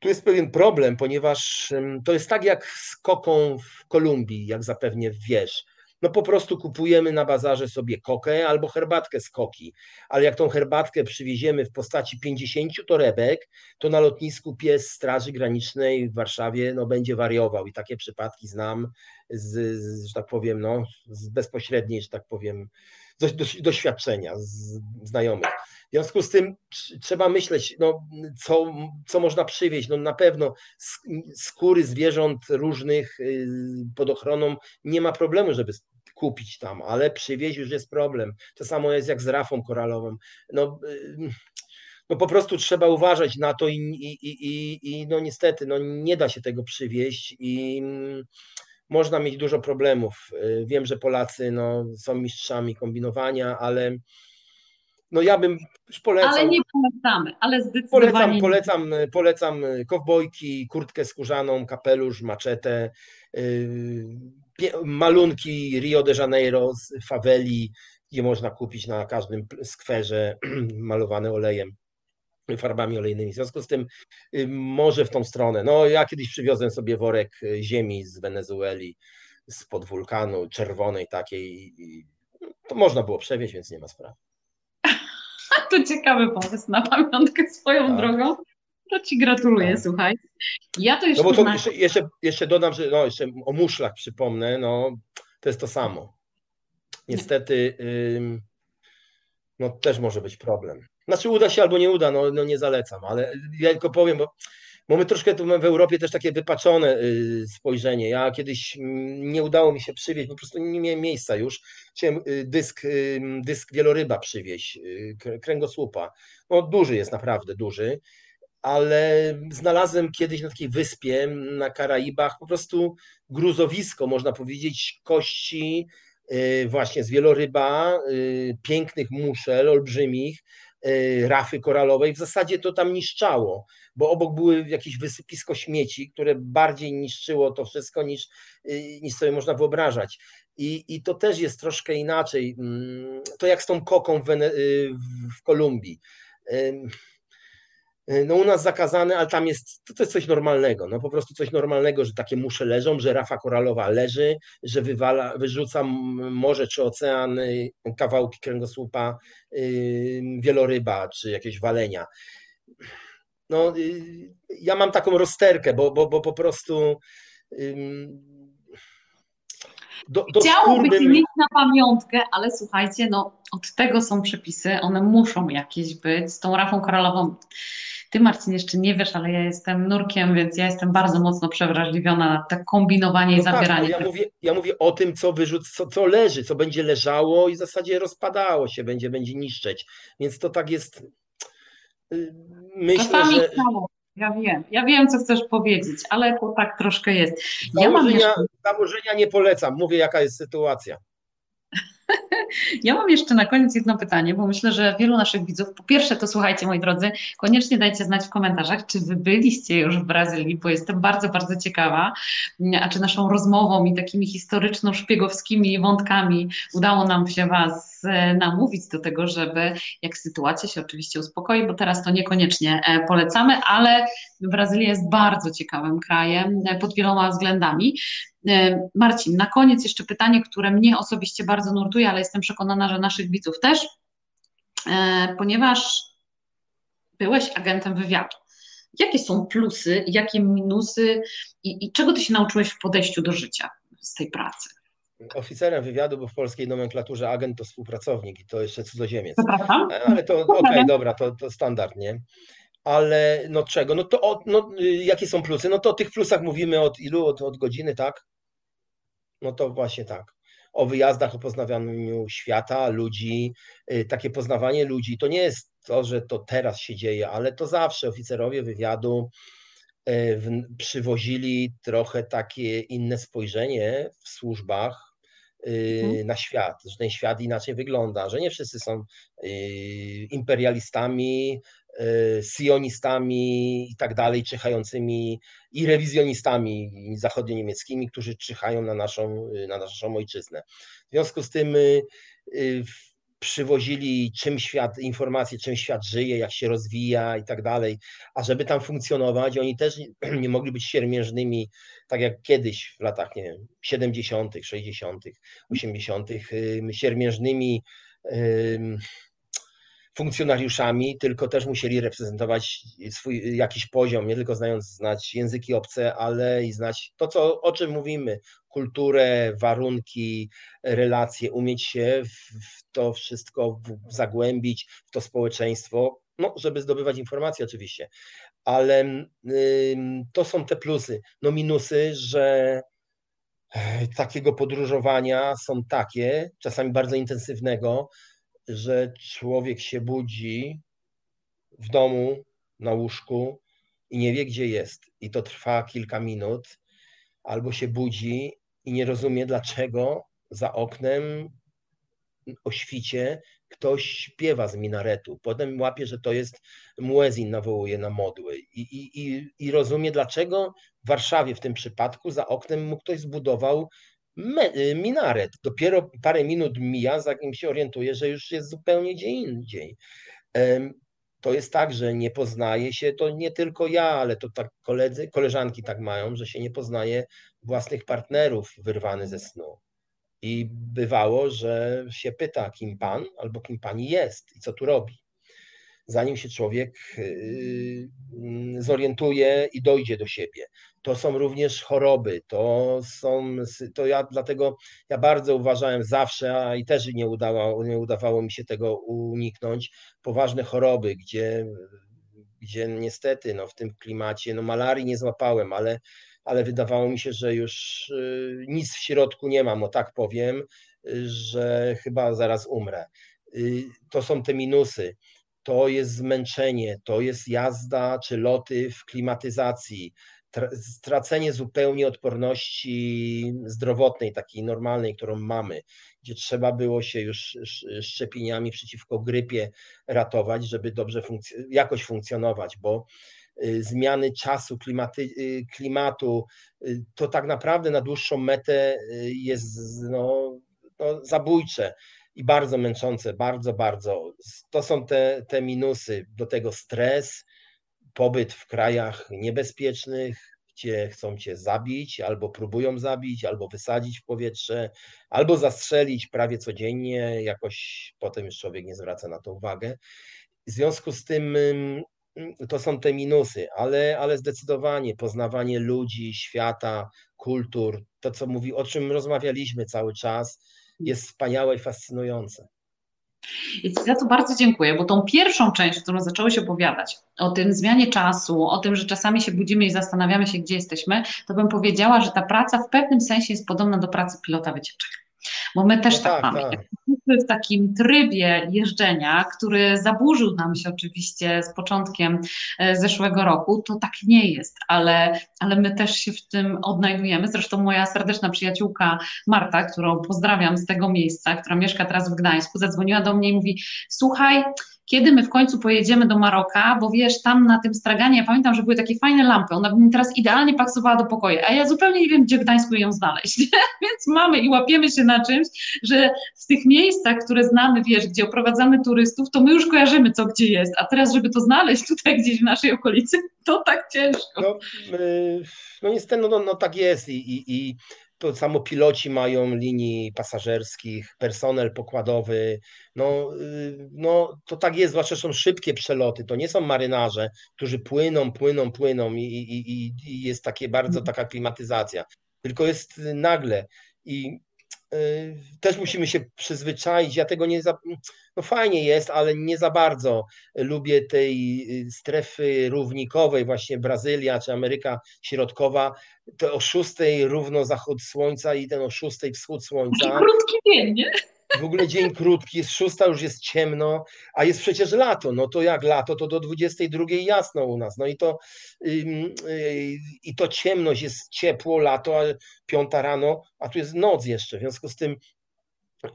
Tu jest pewien problem, ponieważ to jest tak jak z koką w Kolumbii, jak zapewnie wiesz. No po prostu kupujemy na bazarze sobie kokę albo herbatkę z koki, ale jak tą herbatkę przywieziemy w postaci 50 torebek, to na lotnisku pies Straży Granicznej w Warszawie no, będzie wariował. I takie przypadki znam z, z że tak powiem, no, z bezpośredniej, że tak powiem, doświadczenia z znajomych. W związku z tym trzeba myśleć, no, co, co można przywieźć. No, na pewno skóry zwierząt różnych y, pod ochroną nie ma problemu, żeby kupić tam, ale przywieźć już jest problem. To samo jest jak z rafą koralową. No, y, no po prostu trzeba uważać na to i, i, i, i no niestety no nie da się tego przywieźć i mm, można mieć dużo problemów. Y, wiem, że Polacy no, są mistrzami kombinowania, ale no ja bym polecał. Ale nie polecamy, ale zdecydowanie. Polecam, polecam, polecam kowbojki, kurtkę skórzaną, kapelusz, maczetę, yy, malunki Rio de Janeiro z faweli, gdzie można kupić na każdym skwerze malowane olejem farbami olejnymi. W związku z tym yy, może w tą stronę. No ja kiedyś przywiozłem sobie worek yy, ziemi z Wenezueli, spod wulkanu czerwonej takiej. To można było przewieźć, więc nie ma sprawy. To ciekawy pomysł na pamiątkę swoją tak. drogą. To ci gratuluję, tak. słuchaj. Ja to jeszcze. No bo to na... jeszcze, jeszcze, jeszcze, dodam, że no, jeszcze o muszlach przypomnę, no to jest to samo. Niestety, ym, no też może być problem. Znaczy uda się albo nie uda, no, no nie zalecam, ale ja tylko powiem, bo Mamy troszkę tu w Europie też takie wypaczone y, spojrzenie. Ja kiedyś mm, nie udało mi się przywieźć, po prostu nie miałem miejsca już. Chciałem y, dysk, y, dysk wieloryba przywieźć, kręgosłupa. No duży jest, naprawdę duży, ale znalazłem kiedyś na takiej wyspie na Karaibach po prostu gruzowisko, można powiedzieć, kości właśnie z wieloryba, pięknych muszel, olbrzymich, rafy koralowej, w zasadzie to tam niszczało, bo obok były jakieś wysypisko śmieci, które bardziej niszczyło to wszystko niż, y, niż sobie można wyobrażać. I, I to też jest troszkę inaczej. Mm, to jak z tą koką w, w Kolumbii. Y, no u nas zakazane, ale tam jest, to, to jest coś normalnego, no po prostu coś normalnego, że takie musze leżą, że rafa koralowa leży, że wywala, wyrzuca morze czy ocean kawałki kręgosłupa yy, wieloryba czy jakieś walenia. No, yy, ja mam taką rozterkę, bo, bo, bo po prostu yy, do, do Chciałoby bym... mieć na pamiątkę, ale słuchajcie, no od tego są przepisy, one muszą jakieś być. Z tą rafą koralową ty, Marcin, jeszcze nie wiesz, ale ja jestem nurkiem, więc ja jestem bardzo mocno przewrażliwiona na te kombinowanie no i tak, zabieranie. Tak, ja, mówię, ja mówię o tym, co wyrzuc, co, co leży, co będzie leżało i w zasadzie rozpadało się, będzie, będzie niszczeć. Więc to tak jest. Y, myślę, Czasami że. Chciało. Ja wiem, ja wiem, co chcesz powiedzieć, ale to tak troszkę jest. Założenia, ja mam jeszcze... założenia nie polecam, mówię, jaka jest sytuacja. Ja mam jeszcze na koniec jedno pytanie, bo myślę, że wielu naszych widzów, po pierwsze to słuchajcie moi drodzy, koniecznie dajcie znać w komentarzach, czy wy byliście już w Brazylii, bo jestem bardzo, bardzo ciekawa, a czy naszą rozmową i takimi historyczno-szpiegowskimi wątkami udało nam się was e, namówić do tego, żeby jak sytuacja się oczywiście uspokoi, bo teraz to niekoniecznie e, polecamy, ale Brazylia jest bardzo ciekawym krajem e, pod wieloma względami. Marcin, na koniec jeszcze pytanie, które mnie osobiście bardzo nurtuje, ale jestem przekonana, że naszych widzów też, e, ponieważ byłeś agentem wywiadu. Jakie są plusy, jakie minusy i, i czego ty się nauczyłeś w podejściu do życia z tej pracy? Oficerem wywiadu, bo w polskiej nomenklaturze agent to współpracownik i to jeszcze cudzoziemiec. Przepraszam? Ale to okej, okay, dobra, to, to standard, nie? ale no czego? No to no, y, jakie są plusy? No to o tych plusach mówimy od ilu? Od, od godziny, tak? No to właśnie tak. O wyjazdach, o poznawaniu świata, ludzi, y, takie poznawanie ludzi. To nie jest to, że to teraz się dzieje, ale to zawsze oficerowie wywiadu y, przywozili trochę takie inne spojrzenie w służbach mhm. na świat, że ten świat inaczej wygląda, że nie wszyscy są imperialistami, Y, sionistami i tak dalej, czyhającymi i rewizjonistami zachodnio-niemieckimi, którzy czyhają na naszą, na naszą ojczyznę. W związku z tym y, przywozili czym świat, informacje, czym świat żyje, jak się rozwija i tak dalej, a żeby tam funkcjonować, oni też nie mogli być siermiężnymi, tak jak kiedyś w latach, nie wiem, 70., 60., 80., siermiężnymi funkcjonariuszami, tylko też musieli reprezentować swój jakiś poziom, nie tylko znając znać języki obce, ale i znać to, co, o czym mówimy, kulturę, warunki, relacje, umieć się w to wszystko zagłębić, w to społeczeństwo, no, żeby zdobywać informacje oczywiście, ale to są te plusy. No minusy, że e, takiego podróżowania są takie, czasami bardzo intensywnego, że człowiek się budzi w domu, na łóżku i nie wie, gdzie jest. I to trwa kilka minut, albo się budzi i nie rozumie, dlaczego za oknem o świcie ktoś śpiewa z minaretu. Potem łapie, że to jest muezin, nawołuje na modły. I, i, i, I rozumie, dlaczego w Warszawie w tym przypadku za oknem mu ktoś zbudował minaret. Dopiero parę minut mija, zanim się orientuje, że już jest zupełnie gdzie indziej. To jest tak, że nie poznaje się, to nie tylko ja, ale to tak koledzy, koleżanki tak mają, że się nie poznaje własnych partnerów wyrwany ze snu. I bywało, że się pyta, kim pan albo kim pani jest i co tu robi zanim się człowiek y, mm, zorientuje i dojdzie do siebie. To są również choroby, to są, to ja dlatego ja bardzo uważałem zawsze, a i też nie udało, nie udawało mi się tego uniknąć, poważne choroby, gdzie, gdzie niestety no, w tym klimacie, no malarii nie złapałem, ale, ale wydawało mi się, że już y, nic w środku nie mam, o tak powiem, że chyba zaraz umrę. Y, to są te minusy to jest zmęczenie, to jest jazda czy loty w klimatyzacji, stracenie zupełnie odporności zdrowotnej, takiej normalnej, którą mamy, gdzie trzeba było się już szczepieniami przeciwko grypie ratować, żeby dobrze funkc- jakoś funkcjonować, bo y, zmiany czasu, klimaty, y, klimatu, y, to tak naprawdę na dłuższą metę jest no, no zabójcze i bardzo męczące, bardzo, bardzo. To są te, te minusy. Do tego stres, pobyt w krajach niebezpiecznych, gdzie chcą cię zabić, albo próbują zabić, albo wysadzić w powietrze, albo zastrzelić prawie codziennie, jakoś potem już człowiek nie zwraca na to uwagę. W związku z tym to są te minusy, ale, ale zdecydowanie poznawanie ludzi, świata, kultur, to co mówi, o czym rozmawialiśmy cały czas, jest wspaniałe i fascynujące. I za to bardzo dziękuję, bo tą pierwszą część, którą zaczęłeś opowiadać, o tym zmianie czasu, o tym, że czasami się budzimy i zastanawiamy się, gdzie jesteśmy, to bym powiedziała, że ta praca w pewnym sensie jest podobna do pracy pilota wycieczek. Bo my też no tak, tak, mamy. Tak. W takim trybie jeżdżenia, który zaburzył nam się oczywiście z początkiem e, zeszłego roku, to tak nie jest, ale, ale my też się w tym odnajdujemy. Zresztą moja serdeczna przyjaciółka Marta, którą pozdrawiam z tego miejsca, która mieszka teraz w Gdańsku, zadzwoniła do mnie i mówi: Słuchaj, kiedy my w końcu pojedziemy do Maroka, bo wiesz, tam na tym straganie, ja pamiętam, że były takie fajne lampy, ona by mi teraz idealnie pasowała do pokoju, a ja zupełnie nie wiem, gdzie w Gdańsku ją znaleźć, więc mamy i łapiemy się na czymś, że w tych miejscach, które znamy, wiesz, gdzie oprowadzamy turystów, to my już kojarzymy, co gdzie jest, a teraz, żeby to znaleźć tutaj gdzieś w naszej okolicy, to tak ciężko. No, no niestety, no, no, no tak jest i, i, i to samo piloci mają linii pasażerskich, personel pokładowy. No, y, no to tak jest, zwłaszcza są szybkie przeloty. To nie są marynarze, którzy płyną, płyną, płyną i, i, i jest takie bardzo mhm. taka klimatyzacja. Tylko jest nagle i y, też musimy się przyzwyczaić. Ja tego nie za, no fajnie jest, ale nie za bardzo lubię tej y, strefy równikowej, właśnie Brazylia czy Ameryka Środkowa, to o szóstej równo zachód słońca i ten o szóstej wschód słońca. Taki krótki dzień, nie? W ogóle dzień krótki, jest szósta, już jest ciemno, a jest przecież lato. No to jak lato, to do 22 jasno u nas. No i to, yy, i to ciemność, jest ciepło, lato, a piąta rano, a tu jest noc jeszcze. W związku z tym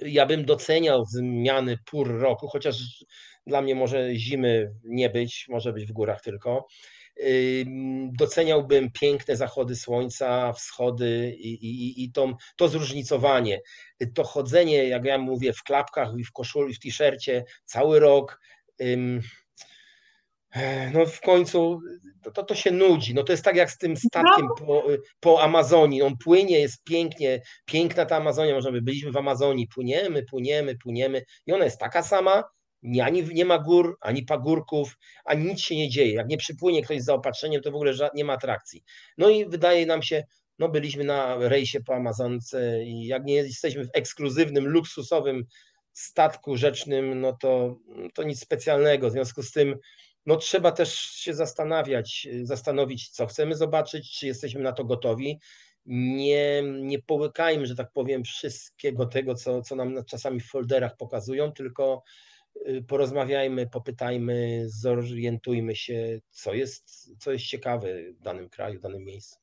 ja bym doceniał zmiany pór roku, chociaż dla mnie może zimy nie być, może być w górach tylko. Doceniałbym piękne zachody słońca, wschody i, i, i to, to zróżnicowanie. To chodzenie, jak ja mówię, w klapkach i w koszuli, w t-shircie cały rok no w końcu to, to się nudzi. No to jest tak jak z tym statkiem po, po Amazonii. On płynie, jest pięknie, piękna ta Amazonia, można by byliśmy w Amazonii, płyniemy, płyniemy, płyniemy i ona jest taka sama, nie, ani nie ma gór, ani pagórków, ani nic się nie dzieje. Jak nie przypłynie ktoś z zaopatrzeniem, to w ogóle nie ma atrakcji. No i wydaje nam się, no byliśmy na rejsie po Amazonce i jak nie jesteśmy w ekskluzywnym, luksusowym statku rzecznym, no to, to nic specjalnego. W związku z tym no trzeba też się zastanawiać, zastanowić, co chcemy zobaczyć, czy jesteśmy na to gotowi. Nie, nie połykajmy, że tak powiem, wszystkiego tego, co, co nam czasami w folderach pokazują, tylko porozmawiajmy, popytajmy, zorientujmy się, co jest, co jest ciekawe w danym kraju, w danym miejscu.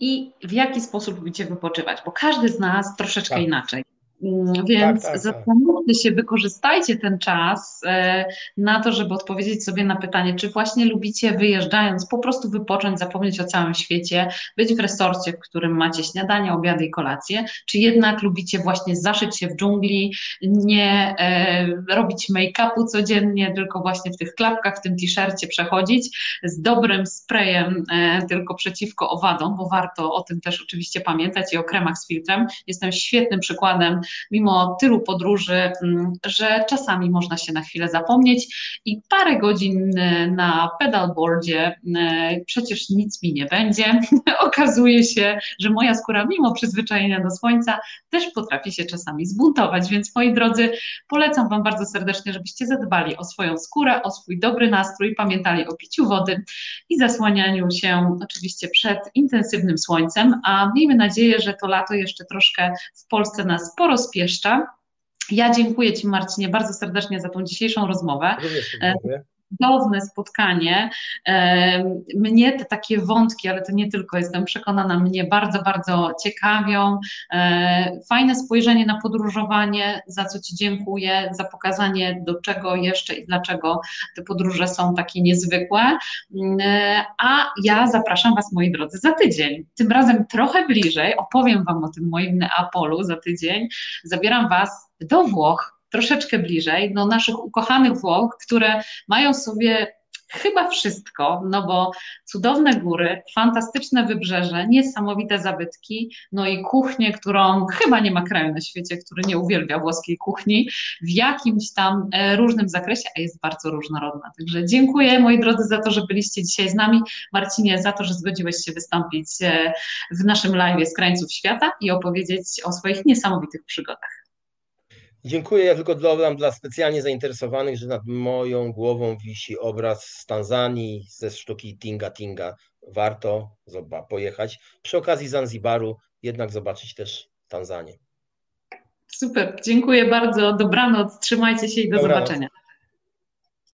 I w jaki sposób lubicie wypoczywać, bo każdy z nas troszeczkę tak. inaczej. Mm, więc tak, tak, tak, zastanówcie się, wykorzystajcie ten czas e, na to, żeby odpowiedzieć sobie na pytanie, czy właśnie lubicie wyjeżdżając po prostu wypocząć, zapomnieć o całym świecie, być w resorcie, w którym macie śniadanie, obiady i kolacje, czy jednak lubicie właśnie zaszyć się w dżungli, nie e, robić make-upu codziennie, tylko właśnie w tych klapkach, w tym t-shircie przechodzić z dobrym sprayem e, tylko przeciwko owadom, bo warto o tym też oczywiście pamiętać i o kremach z filtrem. Jestem świetnym przykładem mimo tylu podróży, mm, że czasami można się na chwilę zapomnieć i parę godzin e, na pedalboardzie e, przecież nic mi nie będzie. Okazuje się, że moja skóra mimo przyzwyczajenia do słońca też potrafi się czasami zbuntować, więc moi drodzy, polecam Wam bardzo serdecznie, żebyście zadbali o swoją skórę, o swój dobry nastrój, pamiętali o piciu wody i zasłanianiu się oczywiście przed intensywnym słońcem, a miejmy nadzieję, że to lato jeszcze troszkę w Polsce nas porozpieszcza. Ja dziękuję Ci, Marcinie, bardzo serdecznie za tą dzisiejszą rozmowę. Również dziękuję cudowne spotkanie. Mnie te takie wątki, ale to nie tylko, jestem przekonana, mnie bardzo, bardzo ciekawią. E, fajne spojrzenie na podróżowanie, za co Ci dziękuję, za pokazanie do czego jeszcze i dlaczego te podróże są takie niezwykłe. E, a ja zapraszam Was, moi drodzy, za tydzień. Tym razem trochę bliżej, opowiem Wam o tym moim Neapolu za tydzień. Zabieram Was do Włoch troszeczkę bliżej, do naszych ukochanych Włoch, które mają sobie chyba wszystko, no bo cudowne góry, fantastyczne wybrzeże, niesamowite zabytki, no i kuchnię, którą chyba nie ma kraju na świecie, który nie uwielbia włoskiej kuchni w jakimś tam e, różnym zakresie, a jest bardzo różnorodna. Także dziękuję moi drodzy za to, że byliście dzisiaj z nami. Marcinie, za to, że zgodziłeś się wystąpić e, w naszym live z krańców świata i opowiedzieć o swoich niesamowitych przygodach. Dziękuję. Ja tylko dodam dla specjalnie zainteresowanych, że nad moją głową wisi obraz z Tanzanii ze sztuki Tinga Tinga. Warto pojechać. Przy okazji Zanzibaru jednak zobaczyć też Tanzanię. Super, dziękuję bardzo. Dobranoc, trzymajcie się i do Dobranoc. zobaczenia.